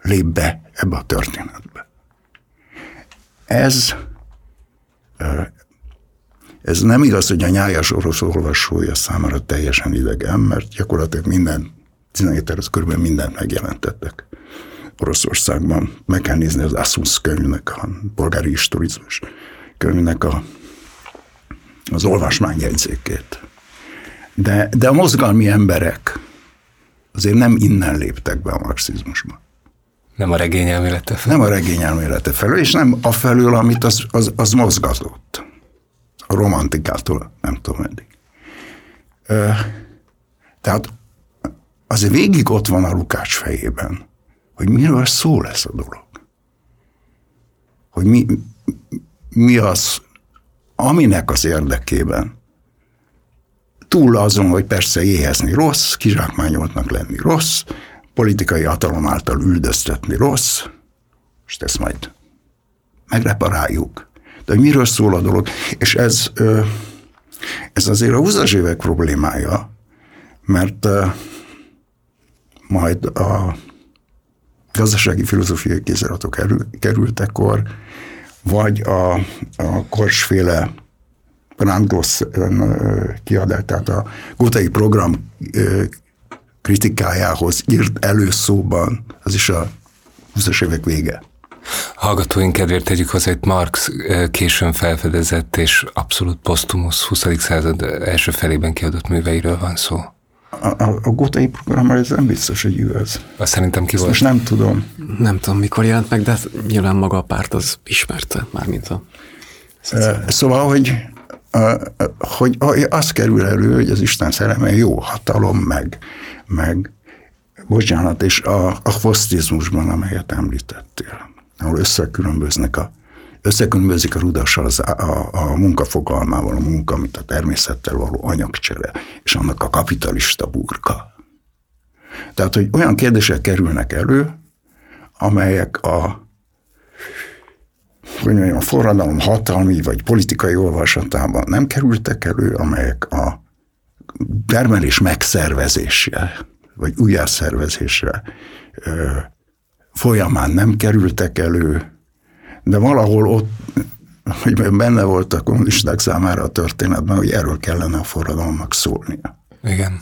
S1: lép be ebbe a történetbe. Ez, ez nem igaz, hogy a nyájas orosz olvasója számára teljesen idegen, mert gyakorlatilag minden 17 az körülbelül mindent megjelentettek Oroszországban. Meg kell nézni az Asus könyvnek, a polgári historizmus könyvnek a, az olvasmányjegyzékét. De, de a mozgalmi emberek azért nem innen léptek be a marxizmusba.
S2: Nem a regény elmélete felől?
S1: Nem a regény elmélete felől, és nem a felől, amit az, az, az mozgatott. A romantikától nem tudom eddig. Tehát azért végig ott van a Lukács fejében, hogy miről szól lesz a dolog. Hogy mi, mi az, aminek az érdekében túl azon, hogy persze éhezni rossz, kizsákmányoltnak lenni rossz, politikai hatalom által üldöztetni rossz, és ezt majd megreparáljuk. De hogy miről szól a dolog? És ez, ez azért a 20 évek problémája, mert majd a gazdasági filozófiai kéziratok kerültekor, vagy a, a korsféle Brandgloss kiadás, tehát a Gótai program kritikájához írt előszóban, az is a 20 évek vége.
S2: Hallgatóink kedvéért tegyük hozzá, hogy Marx későn felfedezett és abszolút posztumusz 20. század első felében kiadott műveiről van szó.
S1: A, a, a gótai program ez nem biztos, hogy igaz.
S2: Azt szerintem ki volt.
S1: Most nem tudom.
S3: Nem tudom, mikor jelent meg, de hát nyilván maga a párt az ismerte, mármint a...
S1: Szóval, hogy, hogy, hogy az kerül elő, hogy az Isten szerelme jó hatalom, meg, meg bocsánat, és a, a fosztizmusban, amelyet említettél, ahol összekülönböznek a összekülönbözik a rudassal az, a, a munkafogalmával, a munka, mint a természettel való anyagcsere, és annak a kapitalista burka. Tehát, hogy olyan kérdések kerülnek elő, amelyek a, hogy mondjam, a forradalom hatalmi vagy politikai olvasatában nem kerültek elő, amelyek a termelés megszervezése, vagy újjászervezése folyamán nem kerültek elő, de valahol ott, hogy benne volt a kommunisták számára a történetben, hogy erről kellene a forradalomnak szólnia.
S2: Igen.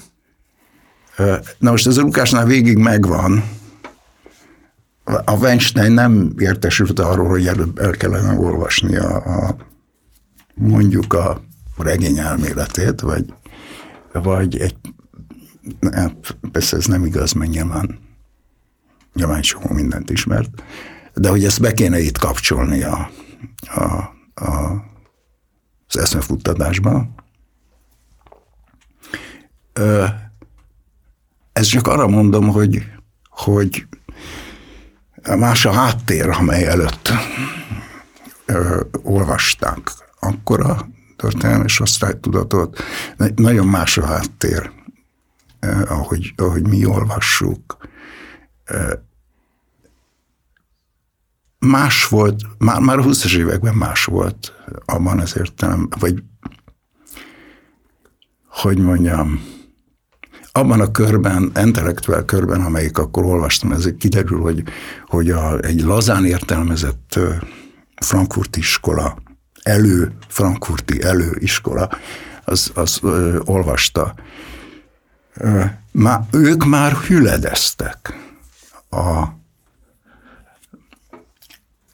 S1: Na most ez a Lukásnál végig megvan. A Weinstein nem értesült arról, hogy előbb el kellene olvasni a, a mondjuk a regény elméletét, vagy, vagy egy, hát persze ez nem igaz, mert nyilván, nyilván soha mindent ismert, de hogy ezt be kéne itt kapcsolni a, a, a, az eszmefuttatásba. Ez csak arra mondom, hogy, hogy más a háttér, amely előtt ö, olvasták akkor a történelmi osztálytudatot. Nagyon más a háttér, eh, ahogy, ahogy mi olvassuk. Más volt, már, már a 20-as években más volt abban az értelem, vagy hogy mondjam, abban a körben, intellektuál körben, amelyik akkor olvastam, ez kiderül, hogy, hogy a, egy lazán értelmezett frankfurti iskola, elő, frankfurti előiskola, az, az ö, olvasta. Ö, má, ők már hüledeztek a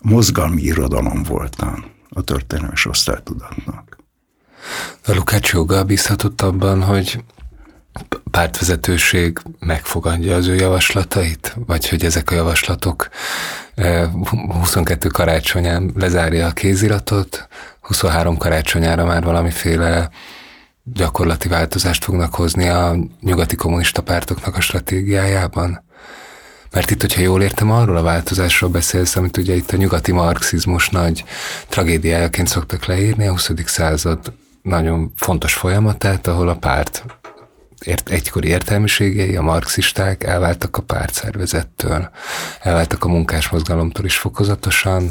S1: mozgalmi irodalom voltán a történelmes osztálytudatnak.
S2: A Lukács bízhatott abban, hogy pártvezetőség megfogadja az ő javaslatait, vagy hogy ezek a javaslatok 22 eh, karácsonyán lezárja a kéziratot, 23 karácsonyára már valamiféle gyakorlati változást fognak hozni a nyugati kommunista pártoknak a stratégiájában? Mert itt, hogyha jól értem, arról a változásról beszélsz, amit ugye itt a nyugati marxizmus nagy tragédiájaként szoktak leírni, a 20. század nagyon fontos folyamatát, ahol a párt ért, egykori értelmiségei, a marxisták elváltak a pártszervezettől, elváltak a munkásmozgalomtól is fokozatosan,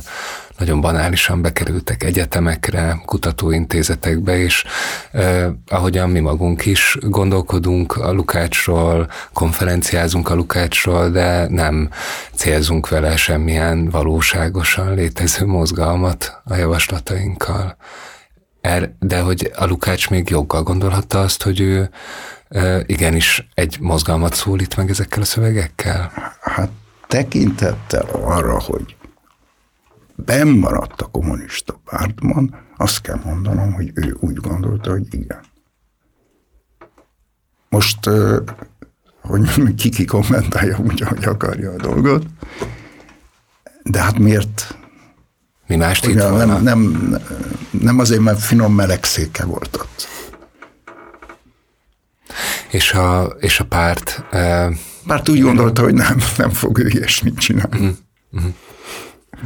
S2: nagyon banálisan bekerültek egyetemekre, kutatóintézetekbe, és eh, ahogyan mi magunk is gondolkodunk a Lukácsról, konferenciázunk a Lukácsról, de nem célzunk vele semmilyen valóságosan létező mozgalmat a javaslatainkkal. Er, de hogy a Lukács még joggal gondolhatta azt, hogy ő e, igenis egy mozgalmat szólít meg ezekkel a szövegekkel?
S1: Hát tekintettel arra, hogy maradt a kommunista pártban, azt kell mondanom, hogy ő úgy gondolta, hogy igen. Most, hogy ki-ki kommentálja úgy, ahogy akarja a dolgot, de hát miért?
S2: Mi mást itt
S1: nem, nem, nem azért, mert finom melegszéke volt ott.
S2: És a, és a párt...
S1: Uh, párt úgy gondolta, hogy nem, nem fog ő ilyesmit csinálni. Uh-huh. Uh-huh.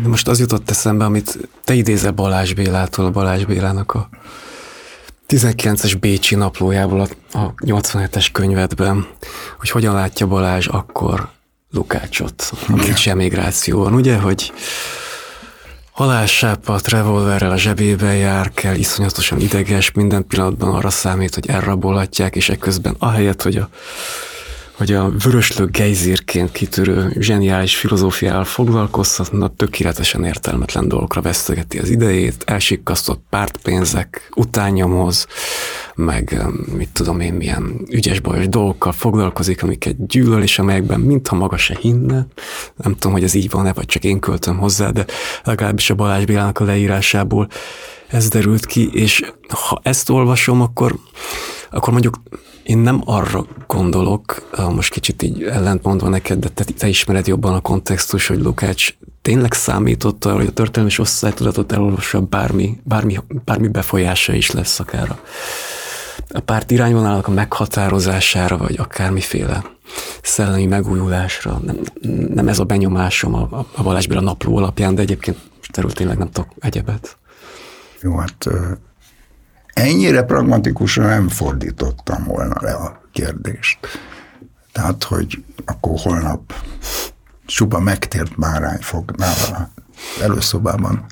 S3: De most az jutott eszembe, amit te idézel Balázs Bélától, Balázs Bélának a 19-es Bécsi naplójából a, a 87-es könyvedben, hogy hogyan látja Balázs akkor Lukácsot a Bécsi emigrációban, ugye, hogy halálsápat, revolverrel a zsebébe jár, kell, iszonyatosan ideges, minden pillanatban arra számít, hogy elrabolhatják, és ekközben ahelyett, hogy a hogy a vöröslő gejzírként kitörő zseniális filozófiával foglalkozhatna, tökéletesen értelmetlen dolgokra vesztegeti az idejét, elsikkasztott pártpénzek utányomoz, meg mit tudom én, milyen ügyes bajos dolgokkal foglalkozik, amiket gyűlöl, és amelyekben mintha maga se hinne. Nem tudom, hogy ez így van-e, vagy csak én költöm hozzá, de legalábbis a Balázs Bélának a leírásából ez derült ki, és ha ezt olvasom, akkor, akkor mondjuk én nem arra gondolok, most kicsit így ellentmondva neked, de te, te ismered jobban a kontextus, hogy Lukács tényleg számított hogy a történelmi osztálytudatot elolvassa bármi, bármi, bármi befolyása is lesz akár a, a párt irányvonalának a meghatározására, vagy akármiféle szellemi megújulásra. Nem, nem ez a benyomásom a, a Balázs a napló alapján, de egyébként most erről tényleg nem tudok egyebet.
S1: Jó, hát ennyire pragmatikusan nem fordítottam volna le a kérdést. Tehát, hogy akkor holnap csupa megtért bárány fog nála előszobában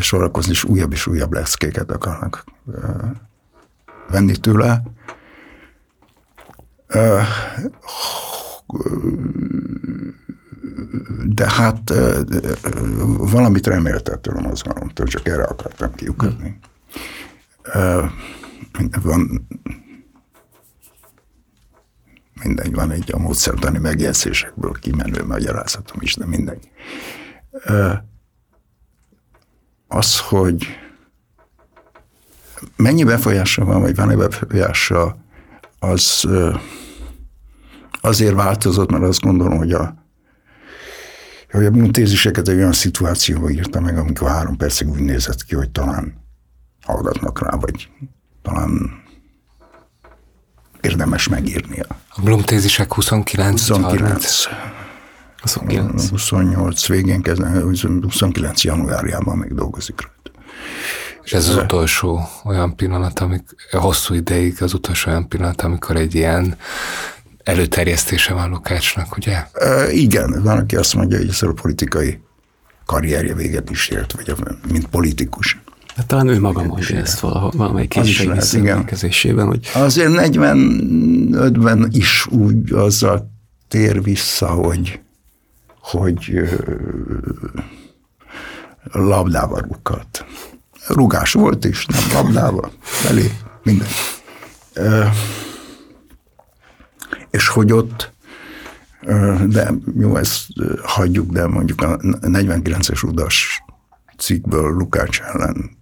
S1: sorakozni, és újabb és újabb leszkéket akarnak venni tőle. De hát valamit reméltettől a mozgalomtól, csak erre akartam kiukadni. Van mindegy, van egy a módszertani megjegyzésekből kimenő magyarázatom is, de mindegy. Az, hogy mennyi befolyása van, vagy van-e befolyása, az azért változott, mert azt gondolom, hogy a hogy a muntéziseket egy olyan szituációba írta meg, amikor három percig úgy nézett ki, hogy talán hallgatnak rá, vagy talán érdemes megírnia.
S2: A Blum tézisek 29
S1: 29. 29. 28 végén kezdve, 29 januárjában még dolgozik rajta.
S2: És ez az utolsó olyan pillanat, amik hosszú ideig az utolsó olyan pillanat, amikor egy ilyen előterjesztése van Lukácsnak, ugye?
S1: E, igen, van, aki azt mondja, hogy ez a politikai karrierje véget is ért, vagy mint politikus.
S3: Hát talán ő maga mondja ezt valahol, valamelyik
S1: kezdeményezésében. Hogy... Azért 45-ben is úgy azzal tér vissza, hogy, hogy labdával rúghat. Rugás volt is, nem labdával, belé, minden. És hogy ott de jó, ezt hagyjuk, de mondjuk a 49-es udas cikkből Lukács ellen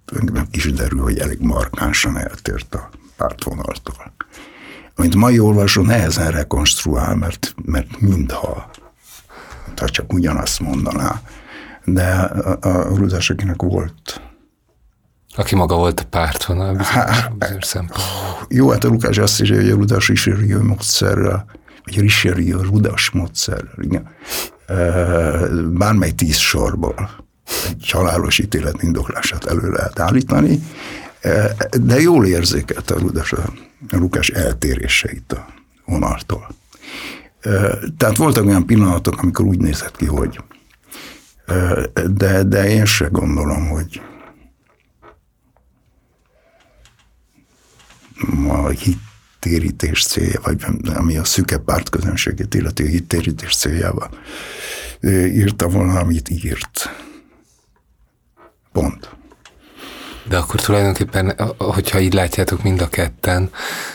S1: is derül, hogy elég markánsan eltért a pártvonaltól. Amit mai olvasó nehezen rekonstruál, mert, mert mintha, ha csak ugyanazt mondaná, de a, a Rudás, akinek volt
S2: Aki maga volt a pártvonal bizonyos,
S1: Jó, hát a Lukás azt írja, hogy a Rudas Richelieu módszerrel, vagy Richelieu Rudas módszerrel, igen. Bármely tíz sorból egy halálos ítélet indoklását elő lehet állítani, de jól érzékelte a Rudas a Lukás eltéréseit a vonaltól. Tehát voltak olyan pillanatok, amikor úgy nézett ki, hogy de, de én se gondolom, hogy a hittérítés célja, vagy ami a szüke pártközönségét illeti a hittérítés céljába írta volna, amit írt. Pont.
S2: De akkor tulajdonképpen, hogyha így látjátok mind a ketten,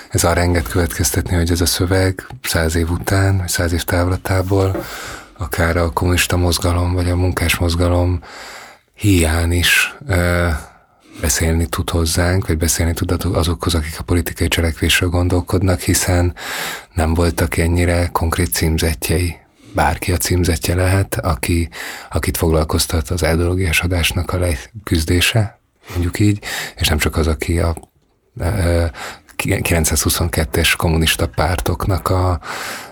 S2: ez arra enged következtetni, hogy ez a szöveg száz év után, vagy száz év távlatából, akár a kommunista mozgalom, vagy a munkás mozgalom hiány is beszélni tud hozzánk, vagy beszélni tud azokhoz, akik a politikai cselekvésről gondolkodnak, hiszen nem voltak ennyire konkrét címzetjei. Bárki a címzetje lehet, aki, akit foglalkoztat az eldologiásodásnak a leküzdése, mondjuk így, és nem csak az, aki a 922-es kommunista pártoknak a,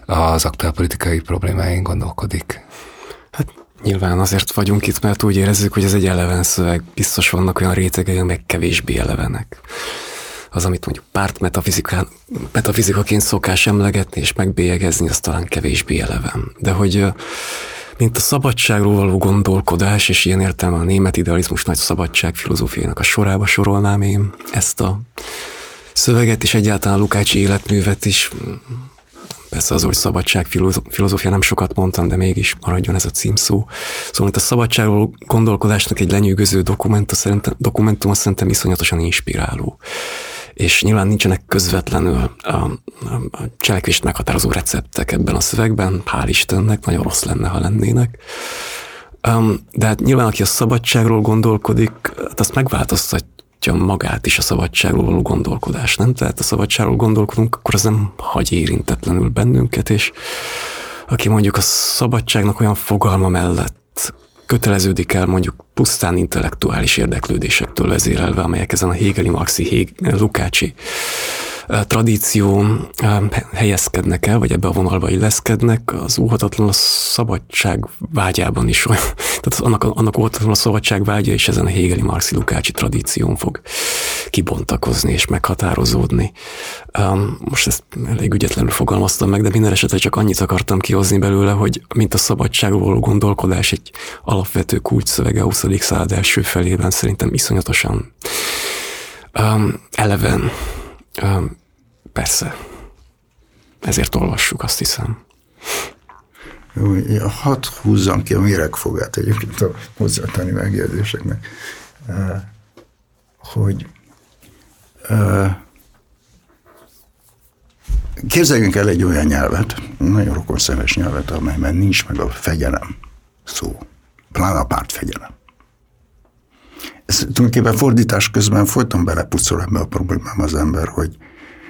S2: az aktuál politikai problémáin gondolkodik.
S3: Nyilván azért vagyunk itt, mert úgy érezzük, hogy ez egy eleven szöveg. Biztos vannak olyan rétegei, amelyek kevésbé elevenek. Az, amit mondjuk párt metafizikaként szokás emlegetni és megbélyegezni, az talán kevésbé eleven. De hogy mint a szabadságról való gondolkodás, és ilyen értelme a német idealizmus nagy szabadság filozófiának a sorába sorolnám én ezt a szöveget, és egyáltalán Lukácsi életművet is Persze az, hogy szabadság filozófia nem sokat mondtam, de mégis maradjon ez a címszó. Szóval itt a szabadságról gondolkodásnak egy lenyűgöző dokumentum szerintem, dokumentum szerintem iszonyatosan inspiráló. És nyilván nincsenek közvetlenül a, a, a cselekvést meghatározó receptek ebben a szövegben, hál' Istennek, nagyon rossz lenne, ha lennének. Um, de hát nyilván, aki a szabadságról gondolkodik, hát azt megváltoztat, megmutatja magát is a szabadságról való gondolkodás, nem? Tehát a szabadságról gondolkodunk, akkor az nem hagy érintetlenül bennünket, és aki mondjuk a szabadságnak olyan fogalma mellett köteleződik el mondjuk pusztán intellektuális érdeklődésektől vezérelve, amelyek ezen a Hegeli, Maxi, Hég, Lukácsi tradíció helyezkednek el, vagy ebbe a vonalba illeszkednek, az óhatatlan a szabadság vágyában is olyan, tehát annak, annak óhatatlan a szabadság vágya és ezen a Hegeli Marxi Lukácsi tradíción fog kibontakozni és meghatározódni. Most ezt elég ügyetlenül fogalmaztam meg, de minden esetre csak annyit akartam kihozni belőle, hogy mint a szabadságról gondolkodás egy alapvető kulcsszövege a 20. század első felében szerintem iszonyatosan um, eleven, Persze. Ezért olvassuk, azt hiszem.
S1: Hadd húzzam ki a méregfogát egyébként a hozzátenni megjegyzéseknek, hogy képzeljünk el egy olyan nyelvet, nagyon rokon szemes nyelvet, amelyben nincs meg a fegyelem szó, pláne a pártfegyelem. Ez tulajdonképpen fordítás közben folyton belepuszol ebbe a problémám az ember, hogy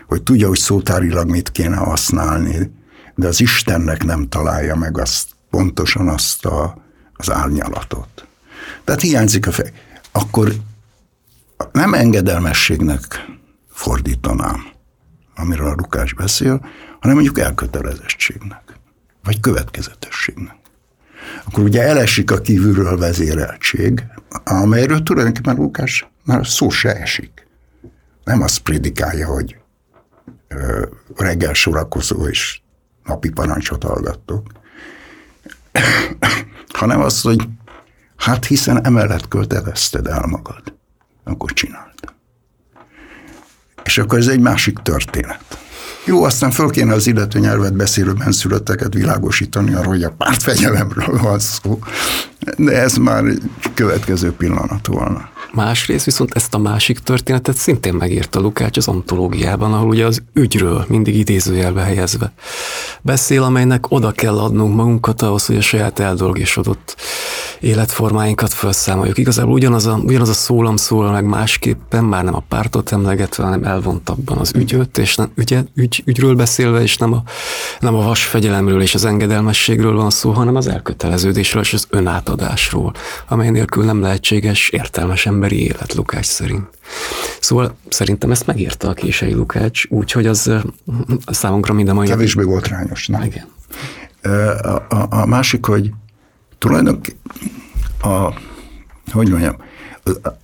S1: hogy tudja, hogy szótárilag mit kéne használni, de az Istennek nem találja meg azt, pontosan azt a, az árnyalatot. Tehát hiányzik a fej. Akkor nem engedelmességnek fordítanám, amiről a Lukás beszél, hanem mondjuk elkötelezettségnek, vagy következetességnek. Akkor ugye elesik a kívülről vezéreltség, amelyről tulajdonképpen Lukás már szó se esik. Nem azt prédikálja, hogy reggel sorakozó és napi parancsot hallgattok, hanem az, hogy hát hiszen emellett költevezted el magad, akkor csináld. És akkor ez egy másik történet. Jó, aztán föl kéne az illető nyelvet beszélő benszülötteket világosítani arról, hogy a pártfegyelemről van szó, de ez már következő pillanat volna.
S3: Másrészt viszont ezt a másik történetet szintén megírta Lukács az antológiában, ahol ugye az ügyről mindig idézőjelbe helyezve beszél, amelynek oda kell adnunk magunkat ahhoz, hogy a saját eldolgésodott életformáinkat felszámoljuk. Igazából ugyanaz a, ugyanaz a szólam szól meg másképpen, már nem a pártot emlegetve, hanem elvontabban az ügyöt, és nem, ügy, ügy, ügyről beszélve, és nem a, nem a vasfegyelemről és az engedelmességről van szó, hanem az elköteleződésről és az önátadásról, amely nélkül nem lehetséges értelmes emberi élet Lukács szerint. Szóval szerintem ezt megírta a kései Lukács, úgyhogy az számunkra minden mai...
S1: Kevésbé volt rányos, nem?
S3: Igen.
S1: A, a, a másik, hogy tulajdonképpen a, hogy mondjam,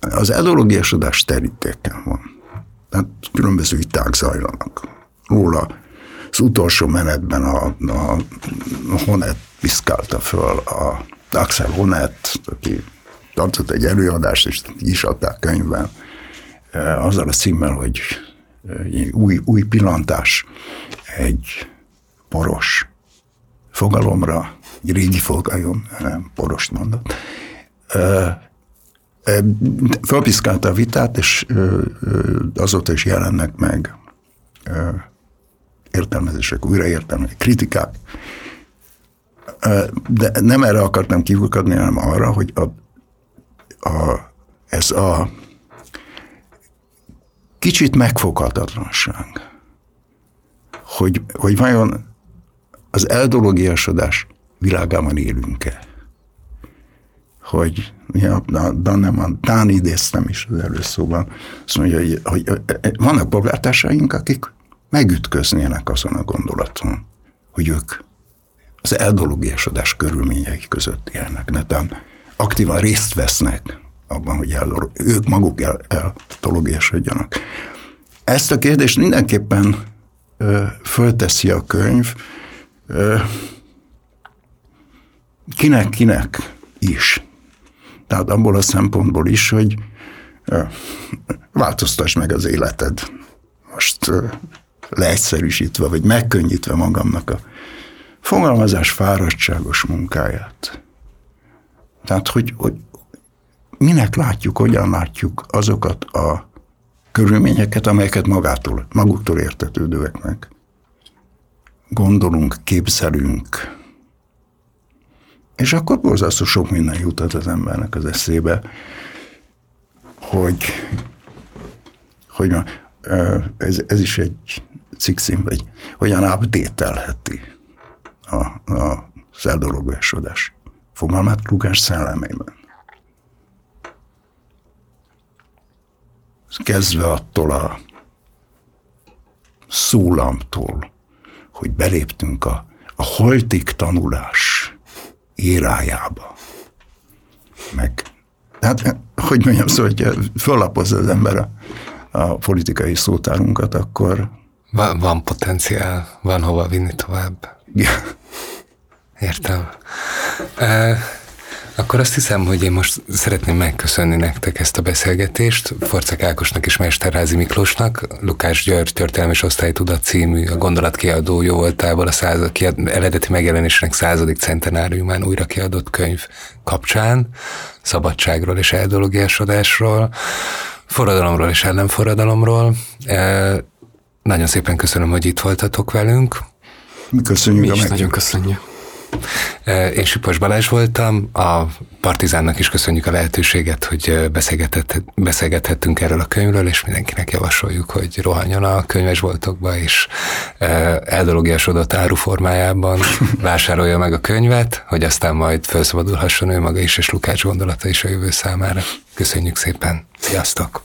S1: az ideológiásodás terítéken van. Tehát különböző viták zajlanak. Róla az utolsó menetben a, a, a Honet piszkálta föl a Axel Honet, aki tartott egy előadást, és is adták könyvben, azzal a címmel, hogy új, új pillantás egy poros fogalomra, egy régi fogalom, nem porost mondott, fölpiszkálta a vitát, és azóta is jelennek meg értelmezések, újraértelmezések, kritikák. De nem erre akartam kivukadni, hanem arra, hogy a, a, ez a kicsit megfoghatatlanság, hogy, hogy vajon az eldologiasodás világában élünk-e. Hogy ja, Danneman, Tán idéztem is az előszóban, azt mondja, hogy, hogy vannak polgártársaink, akik megütköznének azon a gondolaton, hogy ők az eldologiasodás körülményei között élnek, netán aktívan részt vesznek abban, hogy el, ők maguk el, eldologiasodjanak. Ezt a kérdést mindenképpen ö, fölteszi a könyv, kinek-kinek is. Tehát abból a szempontból is, hogy változtass meg az életed. Most leegyszerűsítve, vagy megkönnyítve magamnak a fogalmazás fáradtságos munkáját. Tehát, hogy, hogy minek látjuk, hogyan látjuk azokat a körülményeket, amelyeket magától, maguktól értetődőek gondolunk, képzelünk. És akkor borzasztó sok minden jutott az embernek az eszébe, hogy, hogy ez, ez is egy cikkszín, vagy hogyan update a, a szeldologásodás fogalmát rugás szellemében. Kezdve attól a szólamtól, hogy beléptünk a, a holtik tanulás érájába. Meg, hát, hogy mondjam, szóval, hogy föllapozza az ember a, a politikai szótárunkat, akkor...
S2: Van, van potenciál, van hova vinni tovább.
S1: Ja.
S2: Értem. Akkor azt hiszem, hogy én most szeretném megköszönni nektek ezt a beszélgetést, Forcek Ákosnak és Mesterházi Miklósnak, Lukás György Történelmi és Osztálytudat című a gondolatkiadó jó voltából a század, kiad, eredeti megjelenésének századik centenáriumán újra kiadott könyv kapcsán, szabadságról és eldologiásodásról, forradalomról és ellenforradalomról. E, nagyon szépen köszönöm, hogy itt voltatok velünk.
S1: Mi köszönjük
S3: Mi is nagyon köszönjük.
S2: Én Sipos Balázs voltam, a Partizánnak is köszönjük a lehetőséget, hogy beszélgethettünk erről a könyvről, és mindenkinek javasoljuk, hogy rohanjon a könyvesboltokba, és eldologiasodott áruformájában vásárolja meg a könyvet, hogy aztán majd felszabadulhasson ő maga is, és Lukács gondolata is a jövő számára. Köszönjük szépen, sziasztok!